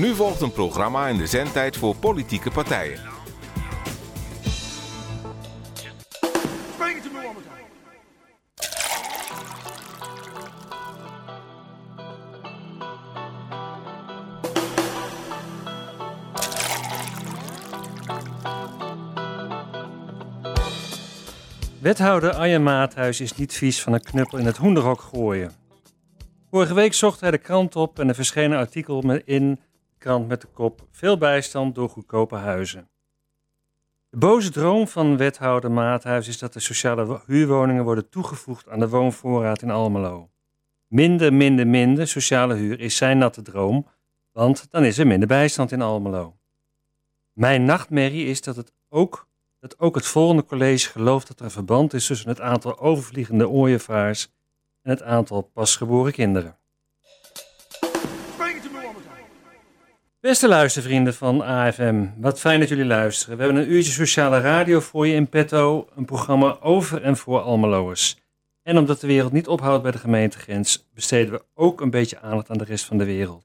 Nu volgt een programma in de zendtijd voor politieke partijen. Wethouder Arjen Maathuis is niet vies van een knuppel in het hoenderhok gooien. Vorige week zocht hij de krant op en er verscheen een artikel met- in krant met de kop Veel bijstand door goedkope huizen. De boze droom van wethouder Maathuis is dat de sociale wo- huurwoningen worden toegevoegd aan de woonvoorraad in Almelo. Minder, minder, minder sociale huur is zijn natte droom, want dan is er minder bijstand in Almelo. Mijn nachtmerrie is dat het ook dat ook het volgende college gelooft dat er een verband is tussen het aantal overvliegende ooievaars en het aantal pasgeboren kinderen. Beste luistervrienden van AFM, wat fijn dat jullie luisteren. We hebben een uurtje sociale radio voor je in petto, een programma over en voor Almeloers. En omdat de wereld niet ophoudt bij de gemeentegrens, besteden we ook een beetje aandacht aan de rest van de wereld.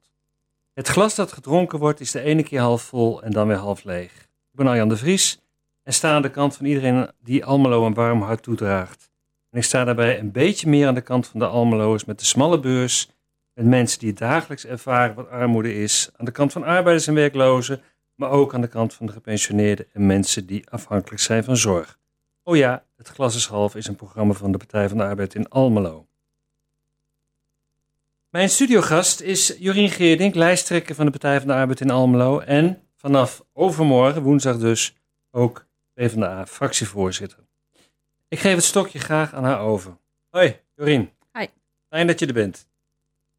Het glas dat gedronken wordt is de ene keer half vol en dan weer half leeg. Ik ben Arjan de Vries en sta aan de kant van iedereen die Almelo een warm hart toedraagt. En ik sta daarbij een beetje meer aan de kant van de Almeloers met de smalle beurs, met mensen die dagelijks ervaren wat armoede is, aan de kant van arbeiders en werklozen, maar ook aan de kant van de gepensioneerden en mensen die afhankelijk zijn van zorg. Oh ja, Het Glas is Half is een programma van de Partij van de Arbeid in Almelo. Mijn studiogast is Jorien Geerdink, lijsttrekker van de Partij van de Arbeid in Almelo en vanaf overmorgen, woensdag dus, ook PvdA-fractievoorzitter. Ik geef het stokje graag aan haar over. Hoi, Jorien. Hi. Fijn dat je er bent.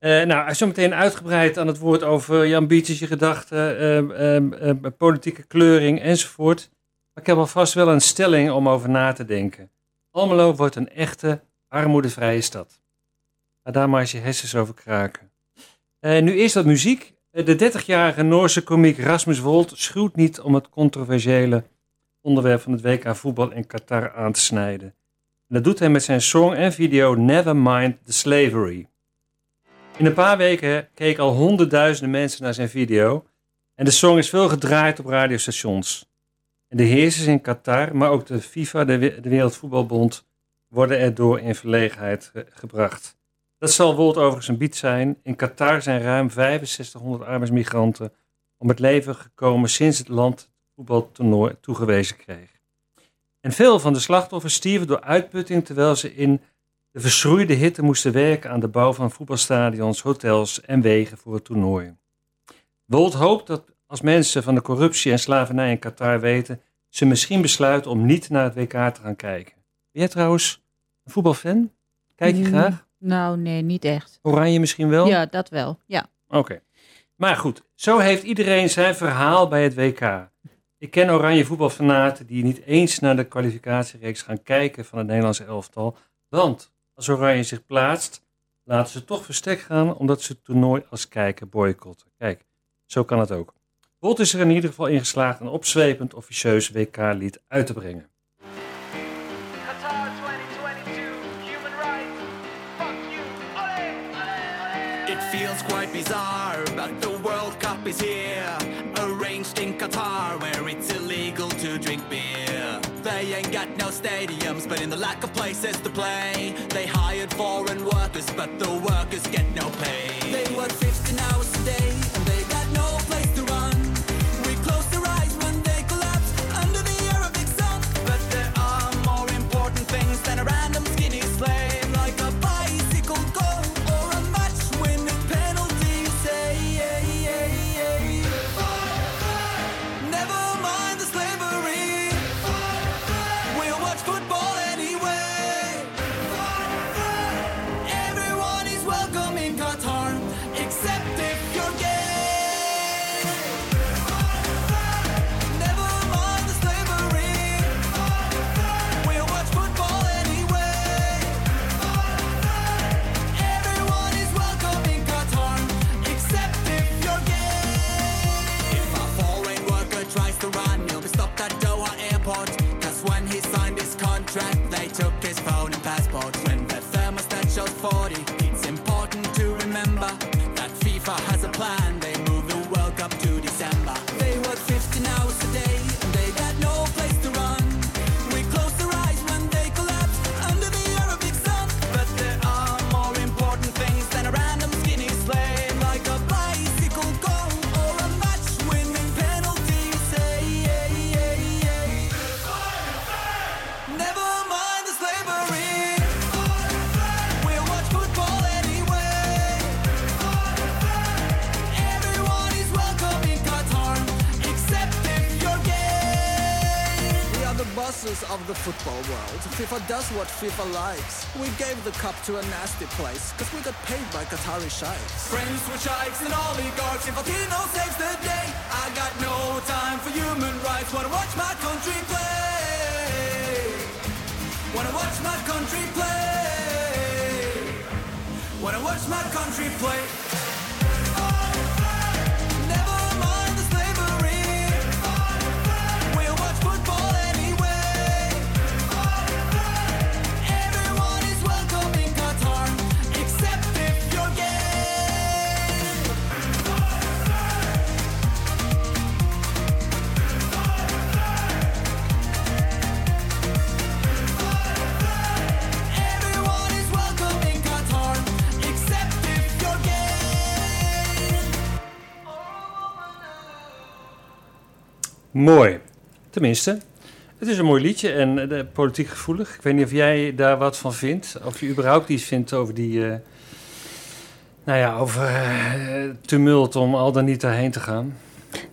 Eh nou, zometeen uitgebreid aan het woord over je ambities, je gedachten, eh, eh, eh, politieke kleuring enzovoort. Maar ik heb alvast wel een stelling om over na te denken. Almelo wordt een echte armoedevrije stad. Ga daar maar eens je hersens over kraken. Eh, nu eerst wat muziek. Eh, De 30-jarige Noorse komiek Rasmus Wolt schuwt niet om het controversiële onderwerp van het WK voetbal in Qatar aan te snijden. En dat doet hij met zijn song en video Nevermind the Slavery. In een paar weken keken al honderdduizenden mensen naar zijn video. En de song is veel gedraaid op radiostations. En de heersers in Qatar, maar ook de FIFA, de, we- de Wereldvoetbalbond, worden erdoor in verlegenheid ge- gebracht. Dat zal Wolt overigens een bied zijn. In Qatar zijn ruim 6500 arbeidsmigranten om het leven gekomen sinds het land het voetbaltoernooi toegewezen kreeg. En veel van de slachtoffers stierven door uitputting terwijl ze in de verschroeide hitte moesten werken aan de bouw van voetbalstadions, hotels en wegen voor het toernooi. Wolt hoopt dat als mensen van de corruptie en slavernij in Qatar weten, ze misschien besluiten om niet naar het WK te gaan kijken. Ben jij trouwens een voetbalfan? Kijk je Mm, graag? Nou, nee, niet echt. Oranje misschien wel? Ja, dat wel. Ja. Oké. Maar goed, zo heeft iedereen zijn verhaal bij het WK. Ik ken oranje voetbalfanaten die niet eens naar de kwalificatiereeks gaan kijken van het Nederlandse elftal. Want als Oranje zich plaatst, laten ze toch verstek gaan omdat ze het toernooi als kijker boycotten. Kijk, zo kan het ook. Bolt is er in ieder geval in geslaagd een opzwepend officieus WK-lied uit te brengen. Qatar 2022, human rights. Fuck you. Ole, ole, ole. It feels quite bizarre, but the World Cup is here. Arranged in Qatar, where it's illegal to drink beer. They ain't got no stadiums, but in the lack of places to play, they hired foreign workers, but the workers get no pay. They work 15 hours a day, masters of the football world. FIFA does what FIFA likes. We gave the cup to a nasty place, cause we got paid by Qatari sheikhs. Friends with sheikhs and oligarchs, Infantino saves the day. I got no time for human rights, wanna watch my country play. Wanna watch my country play. Wanna watch my country play. Mooi. Tenminste, het is een mooi liedje en eh, politiek gevoelig. Ik weet niet of jij daar wat van vindt. Of je überhaupt iets vindt over die... eh, nou ja, over eh, tumult om al dan niet daarheen te gaan.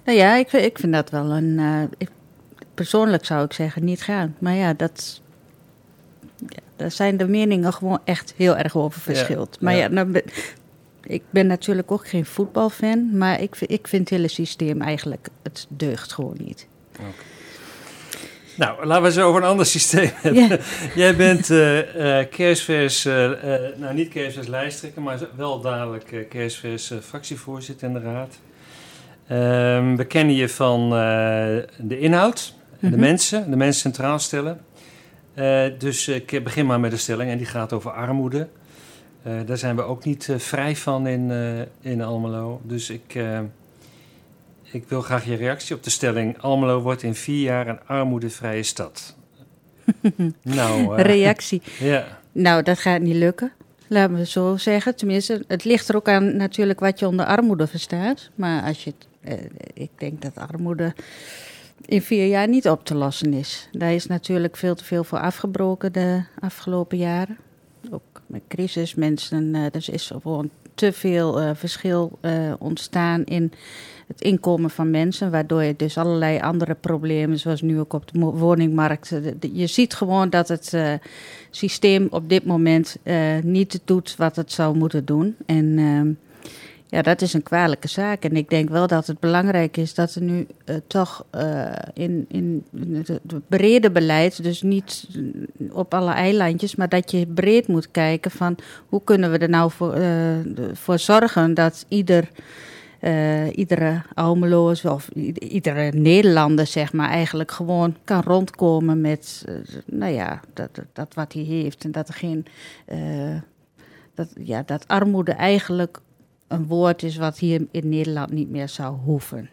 Nou ja, ik, vind- ik vind dat wel een. ik, persoonlijk zou ik zeggen niet gaan. Maar ja, dat. Ja, daar zijn de meningen gewoon echt heel erg over verschild. maar ja. ja, nou, ik ben natuurlijk ook geen voetbalfan. Maar ik, vind- ik vind het hele systeem eigenlijk. Het deugt gewoon niet. Nou, laten we eens over een ander systeem hebben. Jij bent eh eh kerstvers, eh, nou niet kerstvers lijsttrekker, maar wel dadelijk kerstvers fractievoorzitter in de raad. Ehm, we kennen je van de inhoud, de Mhm. mensen, de mensen centraal stellen. Dus ik begin maar met een stelling en die gaat over armoede. Eh, daar zijn we ook niet eh, vrij van in, eh, in Almelo. Dus ik, ik wil graag je reactie op de stelling... Almelo wordt in vier jaar een armoedevrije stad. nou, Reactie. ja. Nou, dat gaat niet lukken. Laten we zo zeggen. Tenminste, het ligt er ook aan natuurlijk wat je onder armoede verstaat. Maar als je ik denk dat armoede in vier jaar niet op te lossen is. Daar is natuurlijk veel te veel voor afgebroken de afgelopen jaren. Crisis, mensen, eh er is gewoon te veel eh, verschil eh, ontstaan in het inkomen van mensen, waardoor je dus allerlei andere problemen, zoals nu ook op de woningmarkt, je ziet gewoon dat het systeem op dit moment niet doet wat het zou moeten doen. En ehm, ja, dat is een kwalijke zaak. En ik denk wel dat het belangrijk is dat er nu eh, toch eh, in, in het brede beleid, dus niet op alle eilandjes, maar dat je breed moet kijken van hoe kunnen we er nou voor, eh, voor zorgen dat ieder, eh, iedere Almeloos of iedere Nederlander, zeg maar, eigenlijk gewoon kan rondkomen met, nou ja, dat, dat wat hij heeft. En dat er geen, dat, ja, dat armoede eigenlijk een woord is wat hier in Nederland niet meer zou hoeven.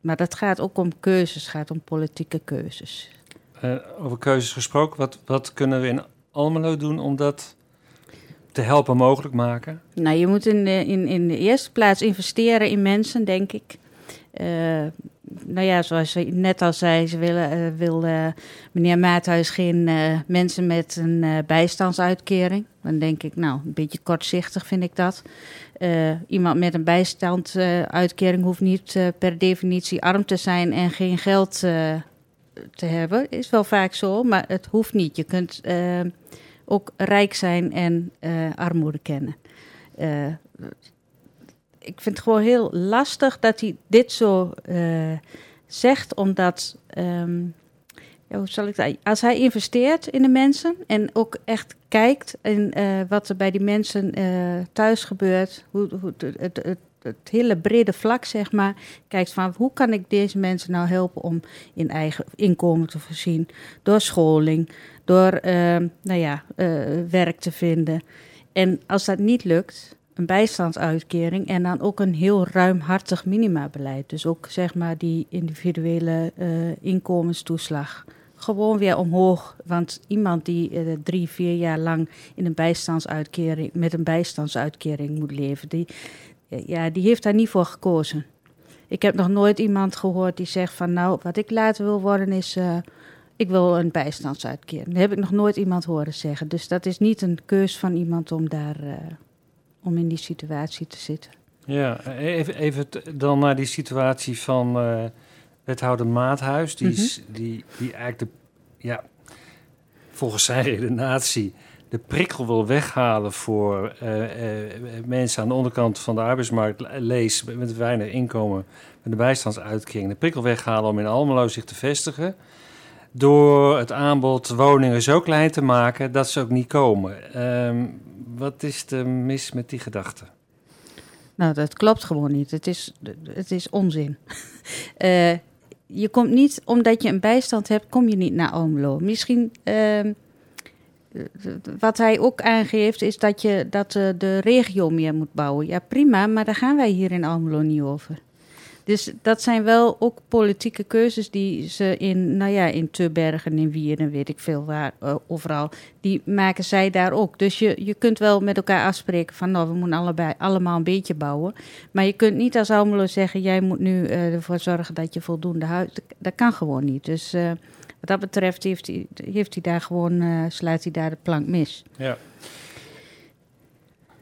Maar dat gaat ook om keuzes, het gaat om politieke keuzes. Eh, over keuzes gesproken, wat, wat kunnen we in Almelo doen om dat te helpen mogelijk maken? Nou, je moet in de, in, in de eerste plaats investeren in mensen, denk ik. Eh, nou ja, zoals je net al zei, ze willen, eh, wil meneer Maathuis geen eh, mensen met een bijstandsuitkering. Dan denk ik, nou, een beetje kortzichtig vind ik dat. Iemand met een bijstandsuitkering hoeft niet per definitie arm te zijn en geen geld te hebben. Is wel vaak zo, maar het hoeft niet. Je kunt ook rijk zijn en armoede kennen. Ik vind het gewoon heel lastig dat hij dit zo eh, zegt, omdat, ehm, hoe zal ik dat? Als hij investeert in de mensen en ook echt kijkt in eh, wat er bij die mensen eh, thuis gebeurt, hoe, hoe het, het, het, het hele brede vlak, zeg maar, kijkt van hoe kan ik deze mensen nou helpen om in eigen inkomen te voorzien, door scholing, door ehm, nou ja, werk te vinden. En als dat niet lukt, een bijstandsuitkering en dan ook een heel ruimhartig minimabeleid. Dus ook zeg maar die individuele eh, inkomenstoeslag. Gewoon weer omhoog. Want iemand die eh, drie, vier jaar lang in een bijstandsuitkering, met een bijstandsuitkering moet leven, die, ja, die heeft daar niet voor gekozen. Ik heb nog nooit iemand gehoord die zegt van nou, wat ik later wil worden is, eh, ik wil een bijstandsuitkering. Dat heb ik nog nooit iemand horen zeggen. Dus dat is niet een keus van iemand om daar, eh, om in die situatie te zitten. Ja, even, even dan naar die situatie van eh, wethouder Maathuis, die, is- die, die eigenlijk de, ja, volgens zijn redenatie de prikkel wil weghalen voor eh, eh, mensen aan de onderkant van de arbeidsmarkt, lees met weinig inkomen, met de bijstandsuitkering, de prikkel weghalen om in Almelo zich te vestigen. Door het aanbod woningen zo klein te maken dat ze ook niet komen. Ehm, wat is er mis met die gedachte? Nou, dat klopt gewoon niet. Het is, het is onzin. Eh, je komt niet, omdat je een bijstand hebt, kom je niet naar Almelo. Misschien, ehm, wat hij ook aangeeft, is dat je dat eh, de regio meer moet bouwen. Ja, prima, maar daar gaan wij hier in Almelo niet over. Dus dat zijn wel ook politieke keuzes die ze in, nou ja, in Tubbergen, in Wierden, weet ik veel waar, eh, overal, die maken zij daar ook. Dus je, je kunt wel met elkaar afspreken van, nou, we moeten allebei allemaal een beetje bouwen. Maar je kunt niet als Almelo zeggen, jij moet nu eh, ervoor zorgen dat je voldoende huis... Dat kan gewoon niet. Dus eh, wat dat betreft heeft hij, heeft hij daar gewoon, sluit hij daar de plank mis. Ja.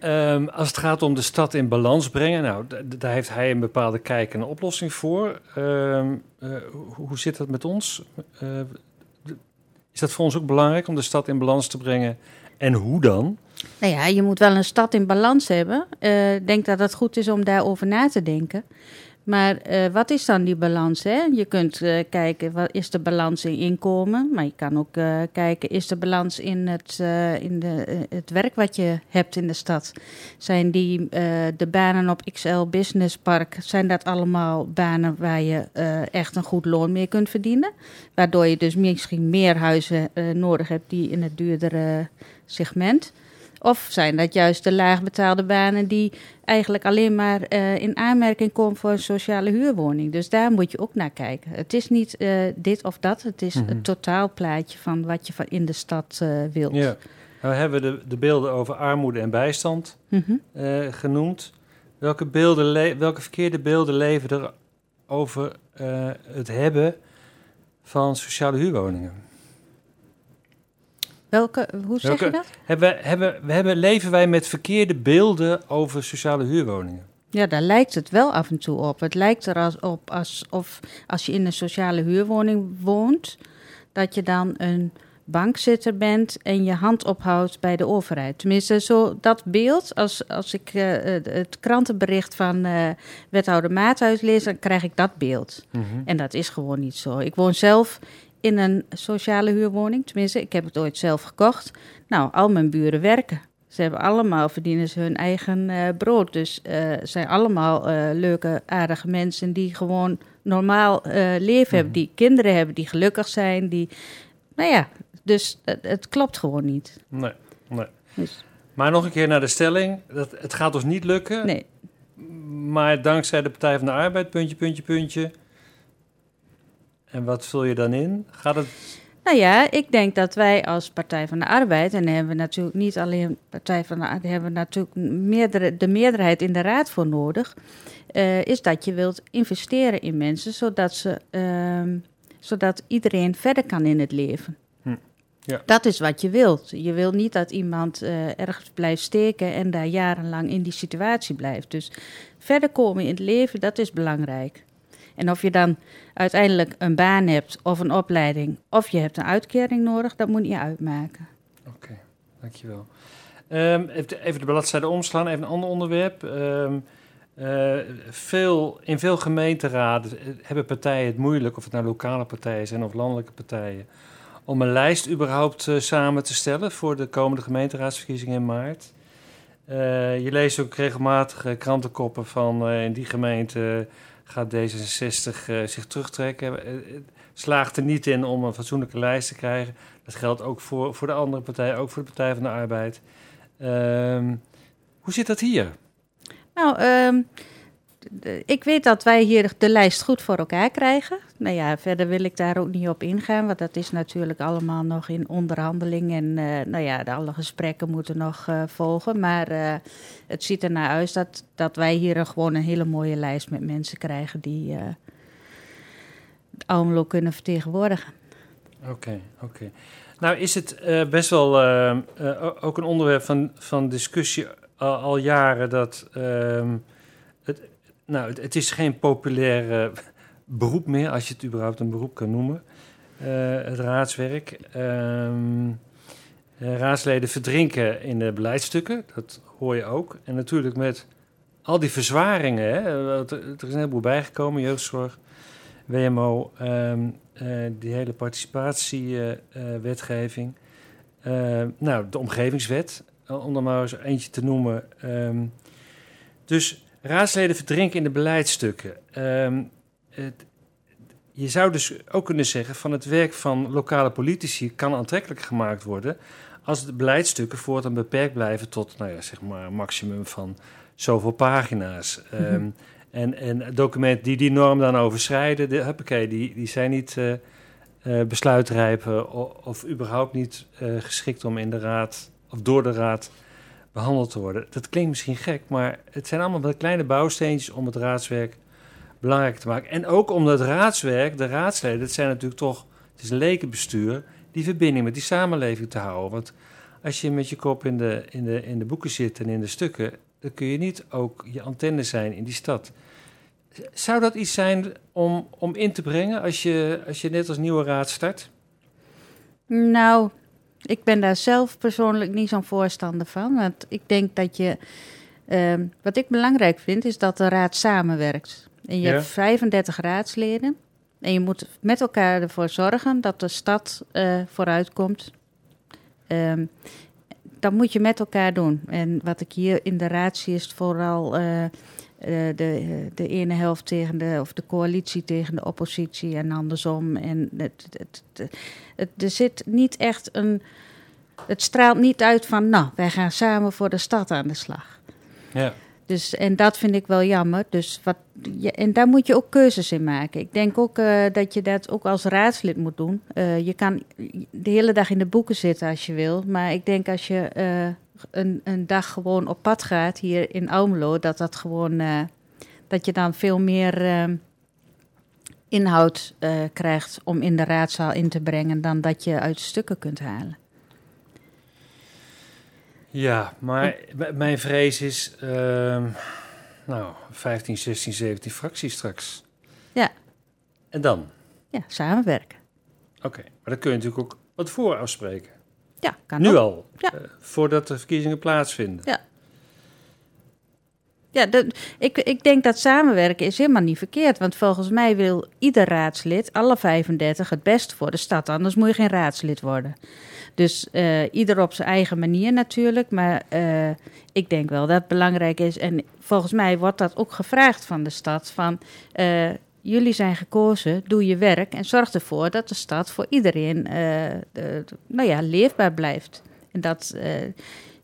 Ehm, als het gaat om de stad in balans brengen, nou, daar heeft hij een bepaalde kijk en een oplossing voor. Ehm, eh, hoe, zit dat met ons? Eh, is dat voor ons ook belangrijk om de stad in balans te brengen? En hoe dan? Nou ja, je moet wel een stad in balans hebben. Eh, Ik denk dat het goed is om daarover na te denken. Maar eh, wat is dan die balans? Hè? Je kunt eh, kijken, wat is de balans in inkomen? Maar je kan ook eh, kijken, is de balans in, het, in de, het werk wat je hebt in de stad? Zijn die de banen op XL Business Park, zijn dat allemaal banen waar je echt een goed loon mee kunt verdienen? Waardoor je dus misschien meer huizen nodig hebt die in het duurdere segment. Of zijn dat juist de laagbetaalde banen die eigenlijk alleen maar eh, in aanmerking komen voor een sociale huurwoning? Dus daar moet je ook naar kijken. Het is niet eh, dit of dat, het is Mhm. het totaalplaatje van wat je van in de stad eh, wilt. Ja. Nou hebben we de, de beelden over armoede en bijstand Mhm. genoemd. Welke, beelden welke verkeerde beelden leven er over het hebben van sociale huurwoningen? Welke, hoe zeg Welke- je dat? Hebben, hebben, we hebben, leven wij met verkeerde beelden over sociale huurwoningen? Ja, daar lijkt het wel af en toe op. Het lijkt er als, op alsof als je in een sociale huurwoning woont, dat je dan een bankzitter bent en je hand ophoudt bij de overheid. Tenminste, zo dat beeld, als, als ik eh, het- krantenbericht van eh, wethouder Maathuis lees, dan krijg ik dat beeld. En dat is gewoon niet zo. Ik woon zelf in een sociale huurwoning. Tenminste, ik heb het ooit zelf gekocht. Nou, al mijn buren werken. Ze hebben allemaal, verdienen ze hun eigen eh, brood. Dus eh zijn allemaal eh, leuke, aardige mensen die gewoon normaal leven hebben. Die kinderen hebben, die gelukkig zijn. Die, nou ja, dus het, het klopt gewoon niet. Nee, nee. Dus, Maar nog een keer naar de stelling. Dat, het gaat ons niet lukken. nee. Maar dankzij de Partij van de Arbeid, puntje, puntje, puntje. En wat vul je dan in? Gaat het... Nou ja, ik denk dat wij als Partij van de Arbeid, en daar hebben we natuurlijk niet alleen Partij van de Arbeid, daar hebben we natuurlijk meerdere, de meerderheid in de raad voor nodig, eh, is dat je wilt investeren in mensen, zodat, ze, ehm, zodat iedereen verder kan in het leven. Hm, ja. Dat is wat je wilt. Je wil niet dat iemand eh, ergens blijft steken en daar jarenlang in die situatie blijft. Dus verder komen in het leven, dat is belangrijk. En of je dan uiteindelijk een baan hebt of een opleiding of je hebt een uitkering nodig, dat moet je uitmaken. Oké, dankjewel. Ehm even, de bladzijde omslaan, even een ander onderwerp. Ehm, eh, veel, in veel gemeenteraden eh, hebben partijen het moeilijk, of het nou lokale partijen zijn of landelijke partijen, om een lijst überhaupt eh, samen te stellen voor de komende gemeenteraadsverkiezingen in maart. Je leest ook regelmatig krantenkoppen van in die gemeente gaat D66 eh, zich terugtrekken. Eh, slaagt er niet in om een fatsoenlijke lijst te krijgen. Dat geldt ook voor, voor de andere partijen, ook voor de Partij van de Arbeid. Ehm, hoe zit dat hier? Nou, ehm, ik weet dat wij hier de lijst goed voor elkaar krijgen. Nou ja, verder wil ik daar ook niet op ingaan, want dat is natuurlijk allemaal nog in onderhandeling. En eh, nou ja, alle gesprekken moeten nog eh, volgen. Maar eh, het ziet ernaar uit dat, dat wij hier gewoon een hele mooie lijst met mensen krijgen die Almelo kunnen vertegenwoordigen. Oké, oké. Nou is het best wel ook een onderwerp van, van discussie al, jaren dat ehm, nou, het, is geen populair eh, beroep meer, als je het überhaupt een beroep kan noemen. het raadswerk. Ehm, eh, raadsleden verdrinken in de beleidsstukken, dat hoor je ook. En natuurlijk met al die verzwaringen, hè, er er is een heleboel bijgekomen, jeugdzorg, WMO, ehm, eh, die hele participatiewetgeving. Eh, nou, de omgevingswet, eh, om er maar eens eentje te noemen. Ehm, dus raadsleden verdrinken in de beleidsstukken. Ehm, het- je zou dus ook kunnen zeggen van het werk van lokale politici kan aantrekkelijk gemaakt worden als de beleidsstukken voortaan beperkt blijven tot nou ja, zeg maar een maximum van zoveel pagina's. Ehm, en, en documenten die die norm dan overschrijden, de, huppakee, die, die zijn niet eh, eh, besluitrijp eh, o- of überhaupt niet eh, geschikt om in de raad of door de raad behandeld te worden. Dat klinkt misschien gek, maar het zijn allemaal kleine bouwsteentjes om het raadswerk belangrijk te maken. En ook om dat raadswerk, de raadsleden, dat zijn natuurlijk toch, het is een lekenbestuur, die verbinding met die samenleving te houden. Want als je met je kop in de, in de, in de boeken zit en in de stukken, dan kun je niet ook je antenne zijn in die stad. Zou dat iets zijn om, om in te brengen als je, als je net als nieuwe raad start? Nou, ik ben daar zelf persoonlijk niet zo'n voorstander van. Want ik denk dat je. ehm, wat ik belangrijk vind, is dat de raad samenwerkt. En je Ja. hebt 35 raadsleden. En je moet met elkaar ervoor zorgen dat de stad eh, vooruitkomt. Ehm, dat moet je met elkaar doen. En wat ik hier in de raad zie, is vooral eh, de, de ene helft tegen de, of de coalitie tegen de oppositie en andersom. En het, het, het, het- er zit niet echt een. Het straalt niet uit van, nou, wij gaan samen voor de stad aan de slag. Ja. Dus, en dat vind ik wel jammer. Dus wat, ja, en daar moet je ook keuzes in maken. Ik denk ook eh, dat je dat ook als raadslid moet doen. Eh, je kan de hele dag in de boeken zitten als je wil. Maar ik denk als je eh, een, een dag gewoon op pad gaat hier in Almelo, dat dat gewoon. eh, dat je dan veel meer eh, inhoud eh, krijgt om in de raadzaal in te brengen dan dat je uit stukken kunt halen. Ja, maar mijn vrees is, ehm, nou, 15, 16, 17 fracties straks. Ja. En dan? Ja, samenwerken. Oké, maar dan kun je natuurlijk ook wat voor afspreken. Ja, kan Nu ook. al, Ja. eh, voordat de verkiezingen plaatsvinden. Ja. Ja, ik, ik denk dat samenwerken is helemaal niet verkeerd. Want volgens mij wil ieder raadslid, alle 35, het best voor de stad. Anders moet je geen raadslid worden. Dus eh, ieder op zijn eigen manier natuurlijk. Maar eh, ik denk wel dat het belangrijk is. En volgens mij wordt dat ook gevraagd van de stad. Van, jullie zijn gekozen, doe je werk. En zorg ervoor dat de stad voor iedereen eh, de- nou ja, leefbaar blijft. En dat eh,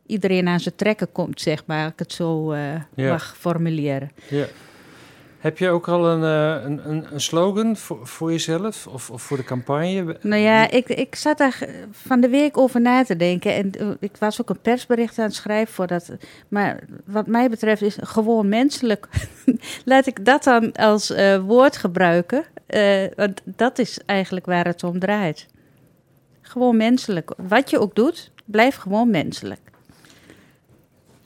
iedereen aan zijn trekken komt, zeg maar, als ik het zo eh, Ja. mag formuleren. Ja. Heb je ook al een, eh, een, slogan voor, jezelf of, of voor de campagne? Nou ja, ik, ik zat daar van de week over na te denken. En eh, ik was ook een persbericht aan het schrijven voor dat. Maar wat mij betreft is gewoon menselijk. Laat ik dat dan als eh, woord gebruiken. Want dat is eigenlijk waar het om draait. Gewoon menselijk. Wat je ook doet, blijf gewoon menselijk.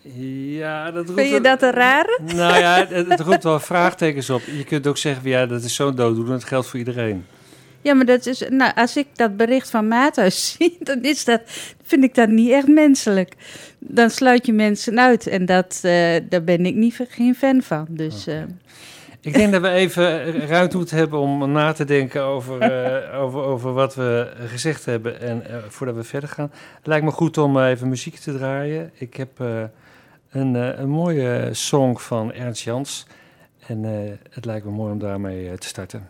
Ja, dat roept Vind je dat een rare? Nou ja, het, het roept wel vraagtekens op. Je kunt ook zeggen, ja, dat is zo'n dooddoener, dat geldt voor iedereen. Ja, maar dat is, nou, als ik dat bericht van Maathuis zie, dan is dat, vind ik dat niet echt menselijk. Dan sluit je mensen uit en dat, eh, daar ben ik niet, geen fan van. Dus eh, Ik denk dat we even ruimte moeten hebben om na te denken over, eh, over, over wat we gezegd hebben. En voordat we verder gaan, het lijkt me goed om even muziek te draaien. Ik heb een, eh, een mooie song van Ernst Jans. En eh, het lijkt me mooi om daarmee eh, te starten.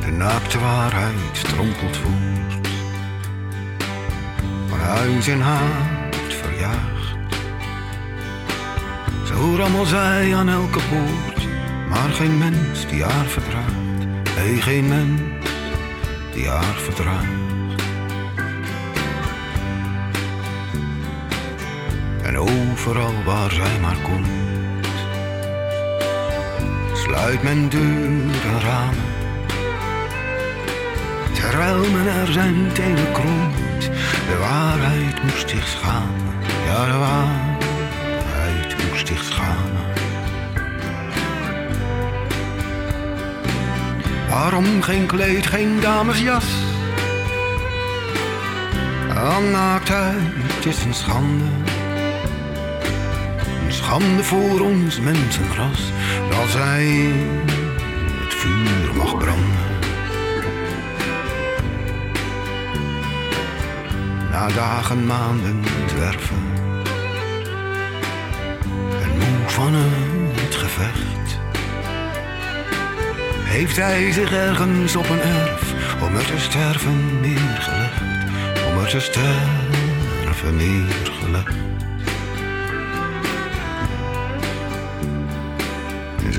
De naakte waarheid strompelt voort. Van huis en haard verjaagd. Zo rammel zij aan elke poort. Maar geen mens die haar verdraagt. Nee, geen mens die haar verdraagt. En overal waar zij maar komt. Sluit men deuren en ramen Terwijl men er zijn tenen kromt, de waarheid moest zich schamen. Ja, de waarheid moest zich schamen. Waarom geen kleed, geen damesjas? Aan naaktheid is een schande. Schande voor ons mensenras. Dat zij het vuur mag branden. Na dagen, maanden zwerven. En moe van het gevecht. Heeft hij zich ergens op een erf om er te sterven neergelegd? Om er te sterven neergelegd.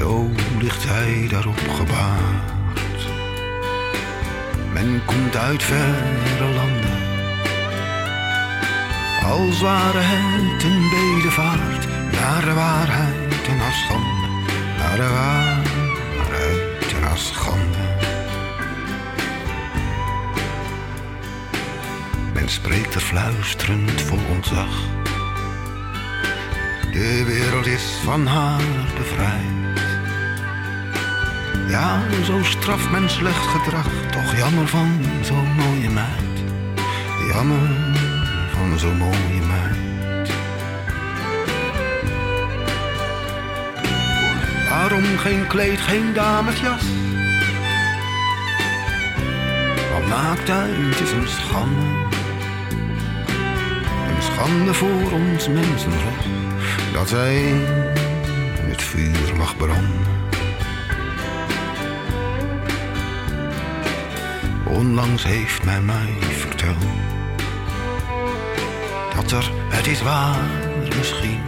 Zo ligt hij daarop gebaard. Men komt uit verre landen. Als ware het een bedevaart naar de waarheid en haar schande. Naar de waarheid en haar schande. Men spreekt er fluisterend vol ontzag. De wereld is van haar bevrijd. Ja, zo straft men slecht gedrag, toch jammer van zo'n mooie meid. Jammer van zo'n mooie meid. Waarom geen kleed, geen damesjas? Want naaktheid is een schande. Een schande voor ons mensenras. Dat zij in het vuur mag branden. Onlangs heeft men mij verteld dat er, het is waar misschien,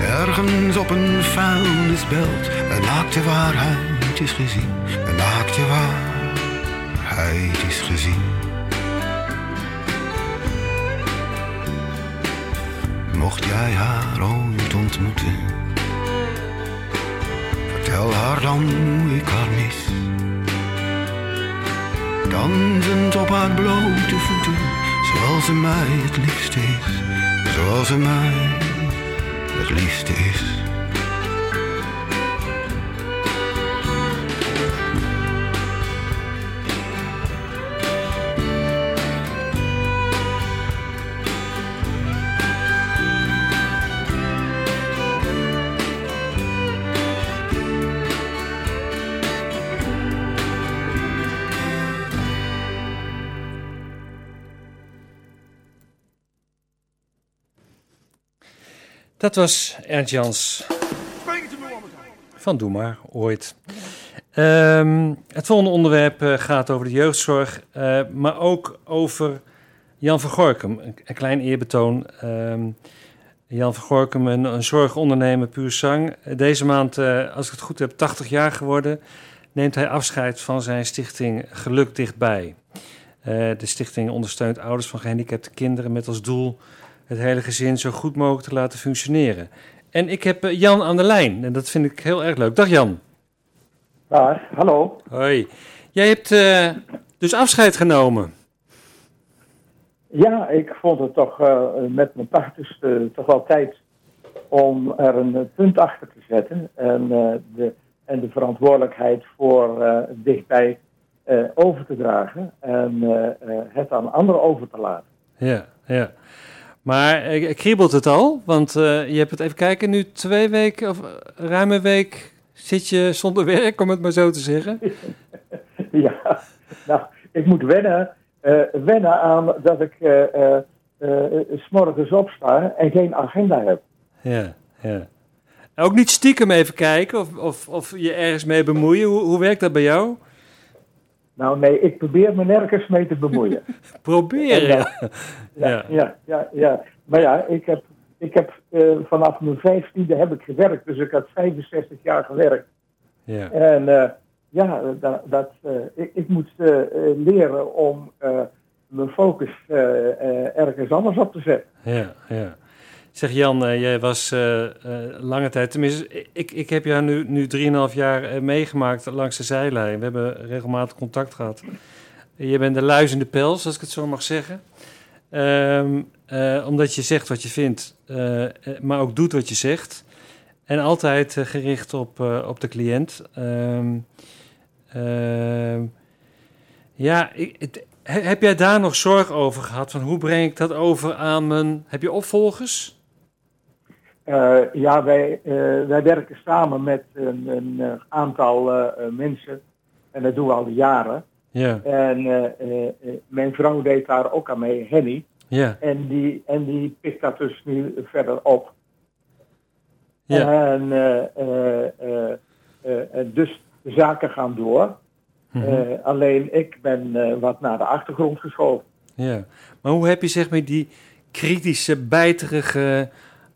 ergens op een vuilnisbelt een naakte waarheid is gezien. Een naakte waarheid is gezien. Mocht jij haar ooit ontmoeten, vertel haar dan hoe ik haar mis. Dansend op haar blote voeten, zoals ze mij het liefste is. Zoals ze mij het liefste is. Dat was Ernst Jans van Doe Maar, ooit. Ehm, het volgende onderwerp eh, gaat over de jeugdzorg, eh, maar ook over Jan van Gorkum. Een, klein eerbetoon. Ehm, Jan van Gorkum, een, zorgondernemer puur zang. Deze maand, eh, als ik het goed heb, 80 jaar geworden, neemt hij afscheid van zijn stichting Geluk Dichtbij. De stichting ondersteunt ouders van gehandicapte kinderen met als doel het hele gezin zo goed mogelijk te laten functioneren. En ik heb eh, Jan aan de lijn en dat vind ik heel erg leuk. Dag Jan. Daar, hallo. Hoi. Jij hebt eh, dus afscheid genomen. Ja, ik vond het toch eh, met mijn tachtigste toch wel tijd om er een punt achter te zetten. En, de, en de verantwoordelijkheid voor dichtbij over te dragen. En het aan anderen over te laten. Ja, ja. Maar eh, kriebelt het al? Want eh, je hebt het even kijken, nu twee weken of eh, ruim een week zit je zonder werk, om het maar zo te zeggen. ja, nou, ik moet wennen, eh, wennen aan dat ik eh eh eh, s morgens opsta en geen agenda heb. Ja, ja. Ook niet stiekem even kijken of, of, of je ergens mee bemoeien. Hoe, hoe werkt dat bij jou? Nou nee, ik probeer me nergens mee te bemoeien. Proberen. Ja. Ja. Ja, ja, ja. Maar ja, ik heb, ik heb eh, vanaf mijn vijftiende heb ik gewerkt, dus ik had 65 jaar gewerkt. Ja. En eh, ja, dat, dat, eh, ik, ik moest eh, eh, leren om eh, mijn focus eh, eh, ergens anders op te zetten. Ja, ja. Zeg Jan, eh, jij was eh, eh, lange tijd, tenminste, ik, ik heb jou nu, nu 3,5 jaar meegemaakt langs de zijlijn. We hebben regelmatig contact gehad. Je bent de luis in de pels, als ik het zo mag zeggen. Ehm, eh, omdat je zegt wat je vindt, maar ook doet wat je zegt. En altijd gericht op, op de cliënt. Ehm, ehm, ja, ik, heb jij daar nog zorg over gehad? Van hoe breng ik dat over aan mijn... Heb je opvolgers? Eh, ja, wij, eh, wij werken samen met een, een eh, aantal mensen. En dat doen we al jaren. Ja, En mijn vrouw deed daar ook aan mee, Henny. ja, En die, en die pikt dat dus nu verder op. ja. En dus de zaken gaan door. Mhm. Alleen ik ben wat naar de achtergrond geschoven. Ja, maar hoe heb je zeg maar die kritische, bijterige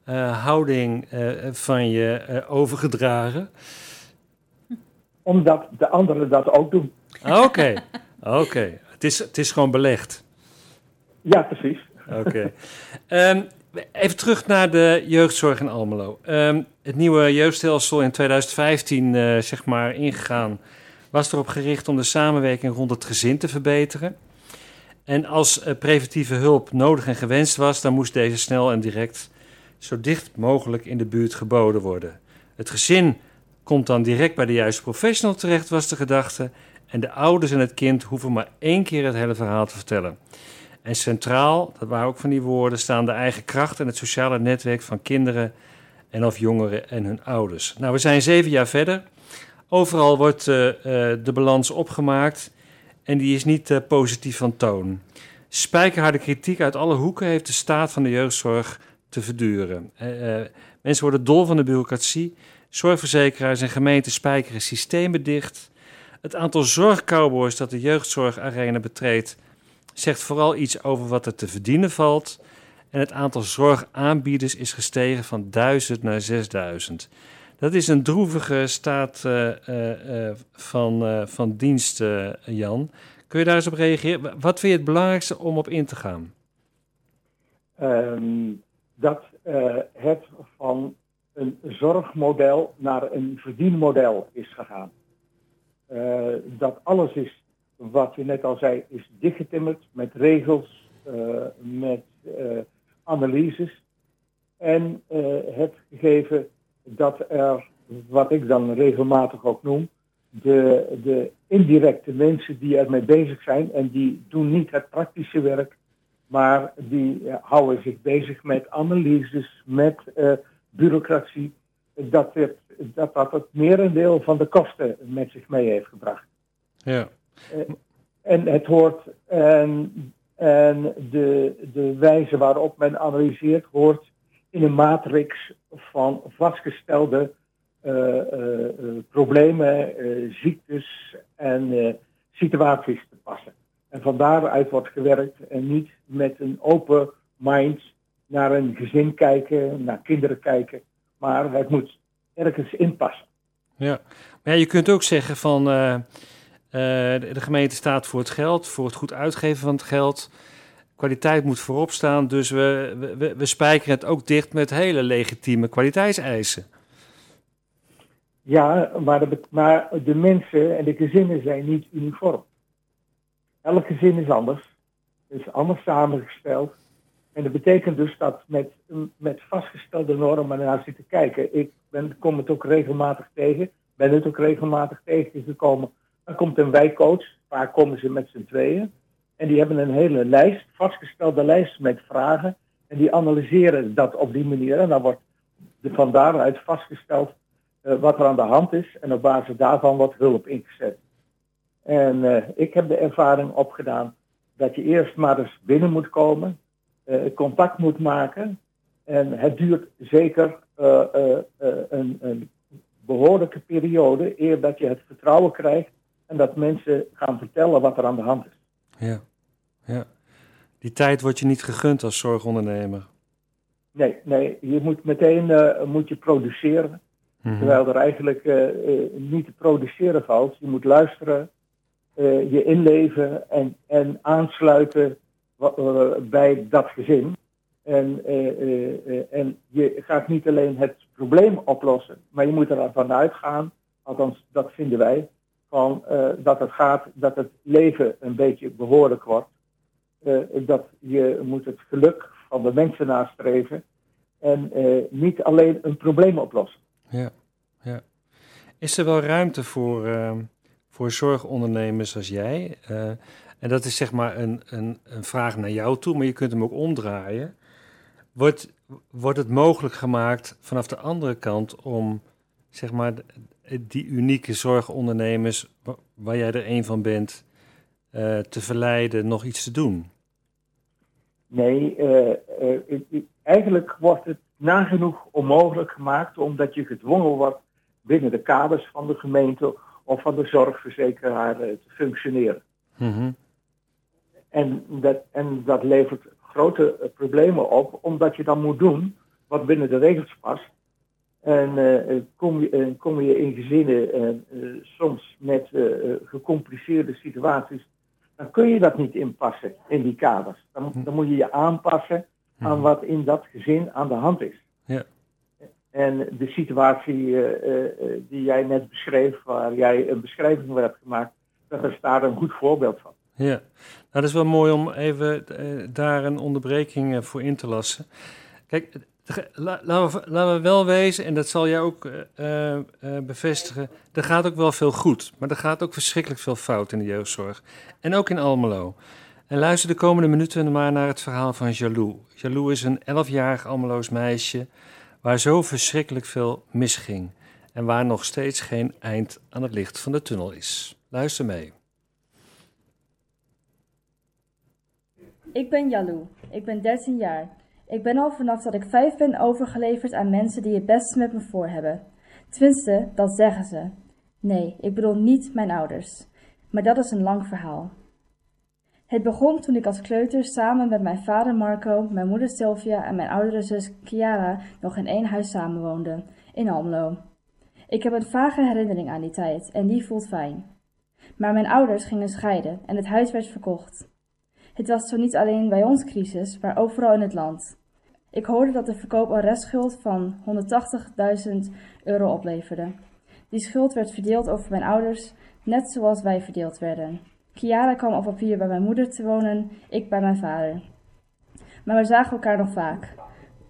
eh, houding eh, van je eh, overgedragen? Omdat de anderen dat ook doen. Oké, oké. Het, is, het is gewoon belegd. Ja, precies. Oké. Ehm, even terug naar de jeugdzorg in Almelo. Ehm, het nieuwe jeugdstelsel in 2015, eh, zeg maar, ingegaan, was erop gericht om de samenwerking rond het gezin te verbeteren. En als preventieve hulp nodig en gewenst was, dan moest deze snel en direct zo dicht mogelijk in de buurt geboden worden. Het gezin komt dan direct bij de juiste professional terecht, was de gedachte. En de ouders en het kind hoeven maar één keer het hele verhaal te vertellen. En centraal, dat waren ook van die woorden, staan de eigen kracht en het sociale netwerk van kinderen en of jongeren en hun ouders. Nou, we zijn zeven jaar verder. Overal wordt eh, eh, de balans opgemaakt en die is niet eh, positief van toon. Spijkerharde kritiek uit alle hoeken heeft de staat van de jeugdzorg te verduren. Eh, eh, mensen worden dol van de bureaucratie. Zorgverzekeraars en gemeenten spijkeren systemen dicht. Het aantal zorgcowboys dat de jeugdzorgarena betreedt zegt vooral iets over wat er te verdienen valt. En het aantal zorgaanbieders is gestegen van 1000 naar 6000. Dat is een droevige staat eh, van, eh, van dienst, Jan. Kun je daar eens op reageren? Wat vind je het belangrijkste om op in te gaan? Ehm, dat eh, het van een zorgmodel naar een verdienmodel is gegaan. Eh, dat alles is, wat je net al zei, is dichtgetimmerd met regels, eh, met analyses. En het gegeven dat er, wat ik dan regelmatig ook noem, de, de indirecte mensen die ermee bezig zijn en die doen niet het praktische werk, maar die eh, houden zich bezig met analyses, met eh, bureaucratie, dat, het, dat dat het merendeel van de kosten met zich mee heeft gebracht. Ja. En het hoort, en, en de, de wijze waarop men analyseert, hoort in een matrix van vastgestelde eh, eh, eh, problemen, eh, ziektes en eh, situaties te passen. En van daaruit wordt gewerkt en niet met een open mind naar een gezin kijken, naar kinderen kijken, maar het moet ergens inpassen. Ja. Maar ja, je kunt ook zeggen van eh, eh, de gemeente staat voor het geld, voor het goed uitgeven van het geld. Kwaliteit moet voorop staan, dus we, we- we, we spijkeren het ook dicht met hele legitieme kwaliteitseisen. Ja, maar de, maar de mensen en de gezinnen zijn niet uniform. Elk gezin is anders, is anders samengesteld. En dat betekent dus dat met, met vastgestelde normen naar zitten kijken. Ik ben, kom het ook regelmatig tegen, ben het ook regelmatig tegengekomen. Dan komt een wijkcoach, vaak komen ze met z'n tweeën. En die hebben een hele lijst, vastgestelde lijst met vragen. En die analyseren dat op die manier. En dan wordt van daaruit vastgesteld eh, wat er aan de hand is. En op basis daarvan wordt hulp ingezet. En eh, ik heb de ervaring opgedaan dat je eerst maar eens binnen moet komen, eh, contact moet maken. En het duurt zeker eh, een, een behoorlijke periode eer dat je het vertrouwen krijgt en dat mensen gaan vertellen wat er aan de hand is. Ja. ja. Die tijd wordt je niet gegund als zorgondernemer. Nee, nee, je moet meteen moet je produceren. Mhm. Terwijl er eigenlijk niet te produceren valt. Je moet luisteren, eh, je inleven en, en aansluiten eh, bij dat gezin. En, eh, en je gaat niet alleen het probleem oplossen, maar je moet ervan uitgaan, althans dat vinden wij, van, dat het gaat dat het leven een beetje behoorlijk wordt. Dat je moet het geluk van de mensen nastreven en niet alleen een probleem oplossen. Ja, ja. Is er wel ruimte voor, ehm, voor zorgondernemers als jij? Eh, en dat is zeg maar een, een, een vraag naar jou toe, maar je kunt hem ook omdraaien. Wordt, wordt het mogelijk gemaakt vanaf de andere kant om zeg maar die unieke zorgondernemers, wa- waar jij er een van bent, eh, te verleiden nog iets te doen? Nee, eh, eigenlijk wordt het nagenoeg onmogelijk gemaakt omdat je gedwongen wordt binnen de kaders van de gemeente of van de zorgverzekeraar eh, te functioneren. Mhm. En dat, en dat levert grote eh, problemen op, omdat je dan moet doen wat binnen de regels past. En eh, kom, je, kom je in gezinnen soms met gecompliceerde situaties, dan kun je dat niet inpassen in die kaders. Dan, moet- dan moet je je aanpassen aan wat in dat gezin aan de hand is. Ja. En de situatie eh, eh, eh, die jij net beschreef, waar jij een beschrijving van hebt gemaakt, dat is daar een goed voorbeeld van. Ja, nou, dat is wel mooi om even daar een onderbreking voor in te lassen. Kijk, laten we, wel wezen, en dat zal jij ook bevestigen, er gaat ook wel veel goed, maar er gaat ook verschrikkelijk veel fout in de jeugdzorg. En ook in Almelo. En luister de komende minuten maar naar het verhaal van Jalou. Jalou is een 11-jarig Almeloos meisje waar zo verschrikkelijk veel misging. En waar nog steeds geen eind aan het licht van de tunnel is. Luister mee. Ik ben Jalou. Ik ben 13 jaar. Ik ben al vanaf dat ik vijf ben overgeleverd aan mensen die het beste met me voor hebben. Tenminste, dat zeggen ze. Nee, ik bedoel niet mijn ouders. Maar dat is een lang verhaal. Het begon toen ik als kleuter samen met mijn vader Marco, mijn moeder Sylvia en mijn oudere zus Chiara nog in één huis samenwoonden, in Almelo. Ik heb een vage herinnering aan die tijd en die voelt fijn. Maar mijn ouders gingen scheiden en het huis werd verkocht. Het was zo niet alleen bij ons crisis, maar overal in het land. Ik hoorde dat de verkoop een restschuld van 180.000 euro opleverde. Die schuld werd verdeeld over mijn ouders, net zoals wij verdeeld werden. Chiara kwam op papier bij mijn moeder te wonen, ik bij mijn vader. Maar we zagen elkaar nog vaak.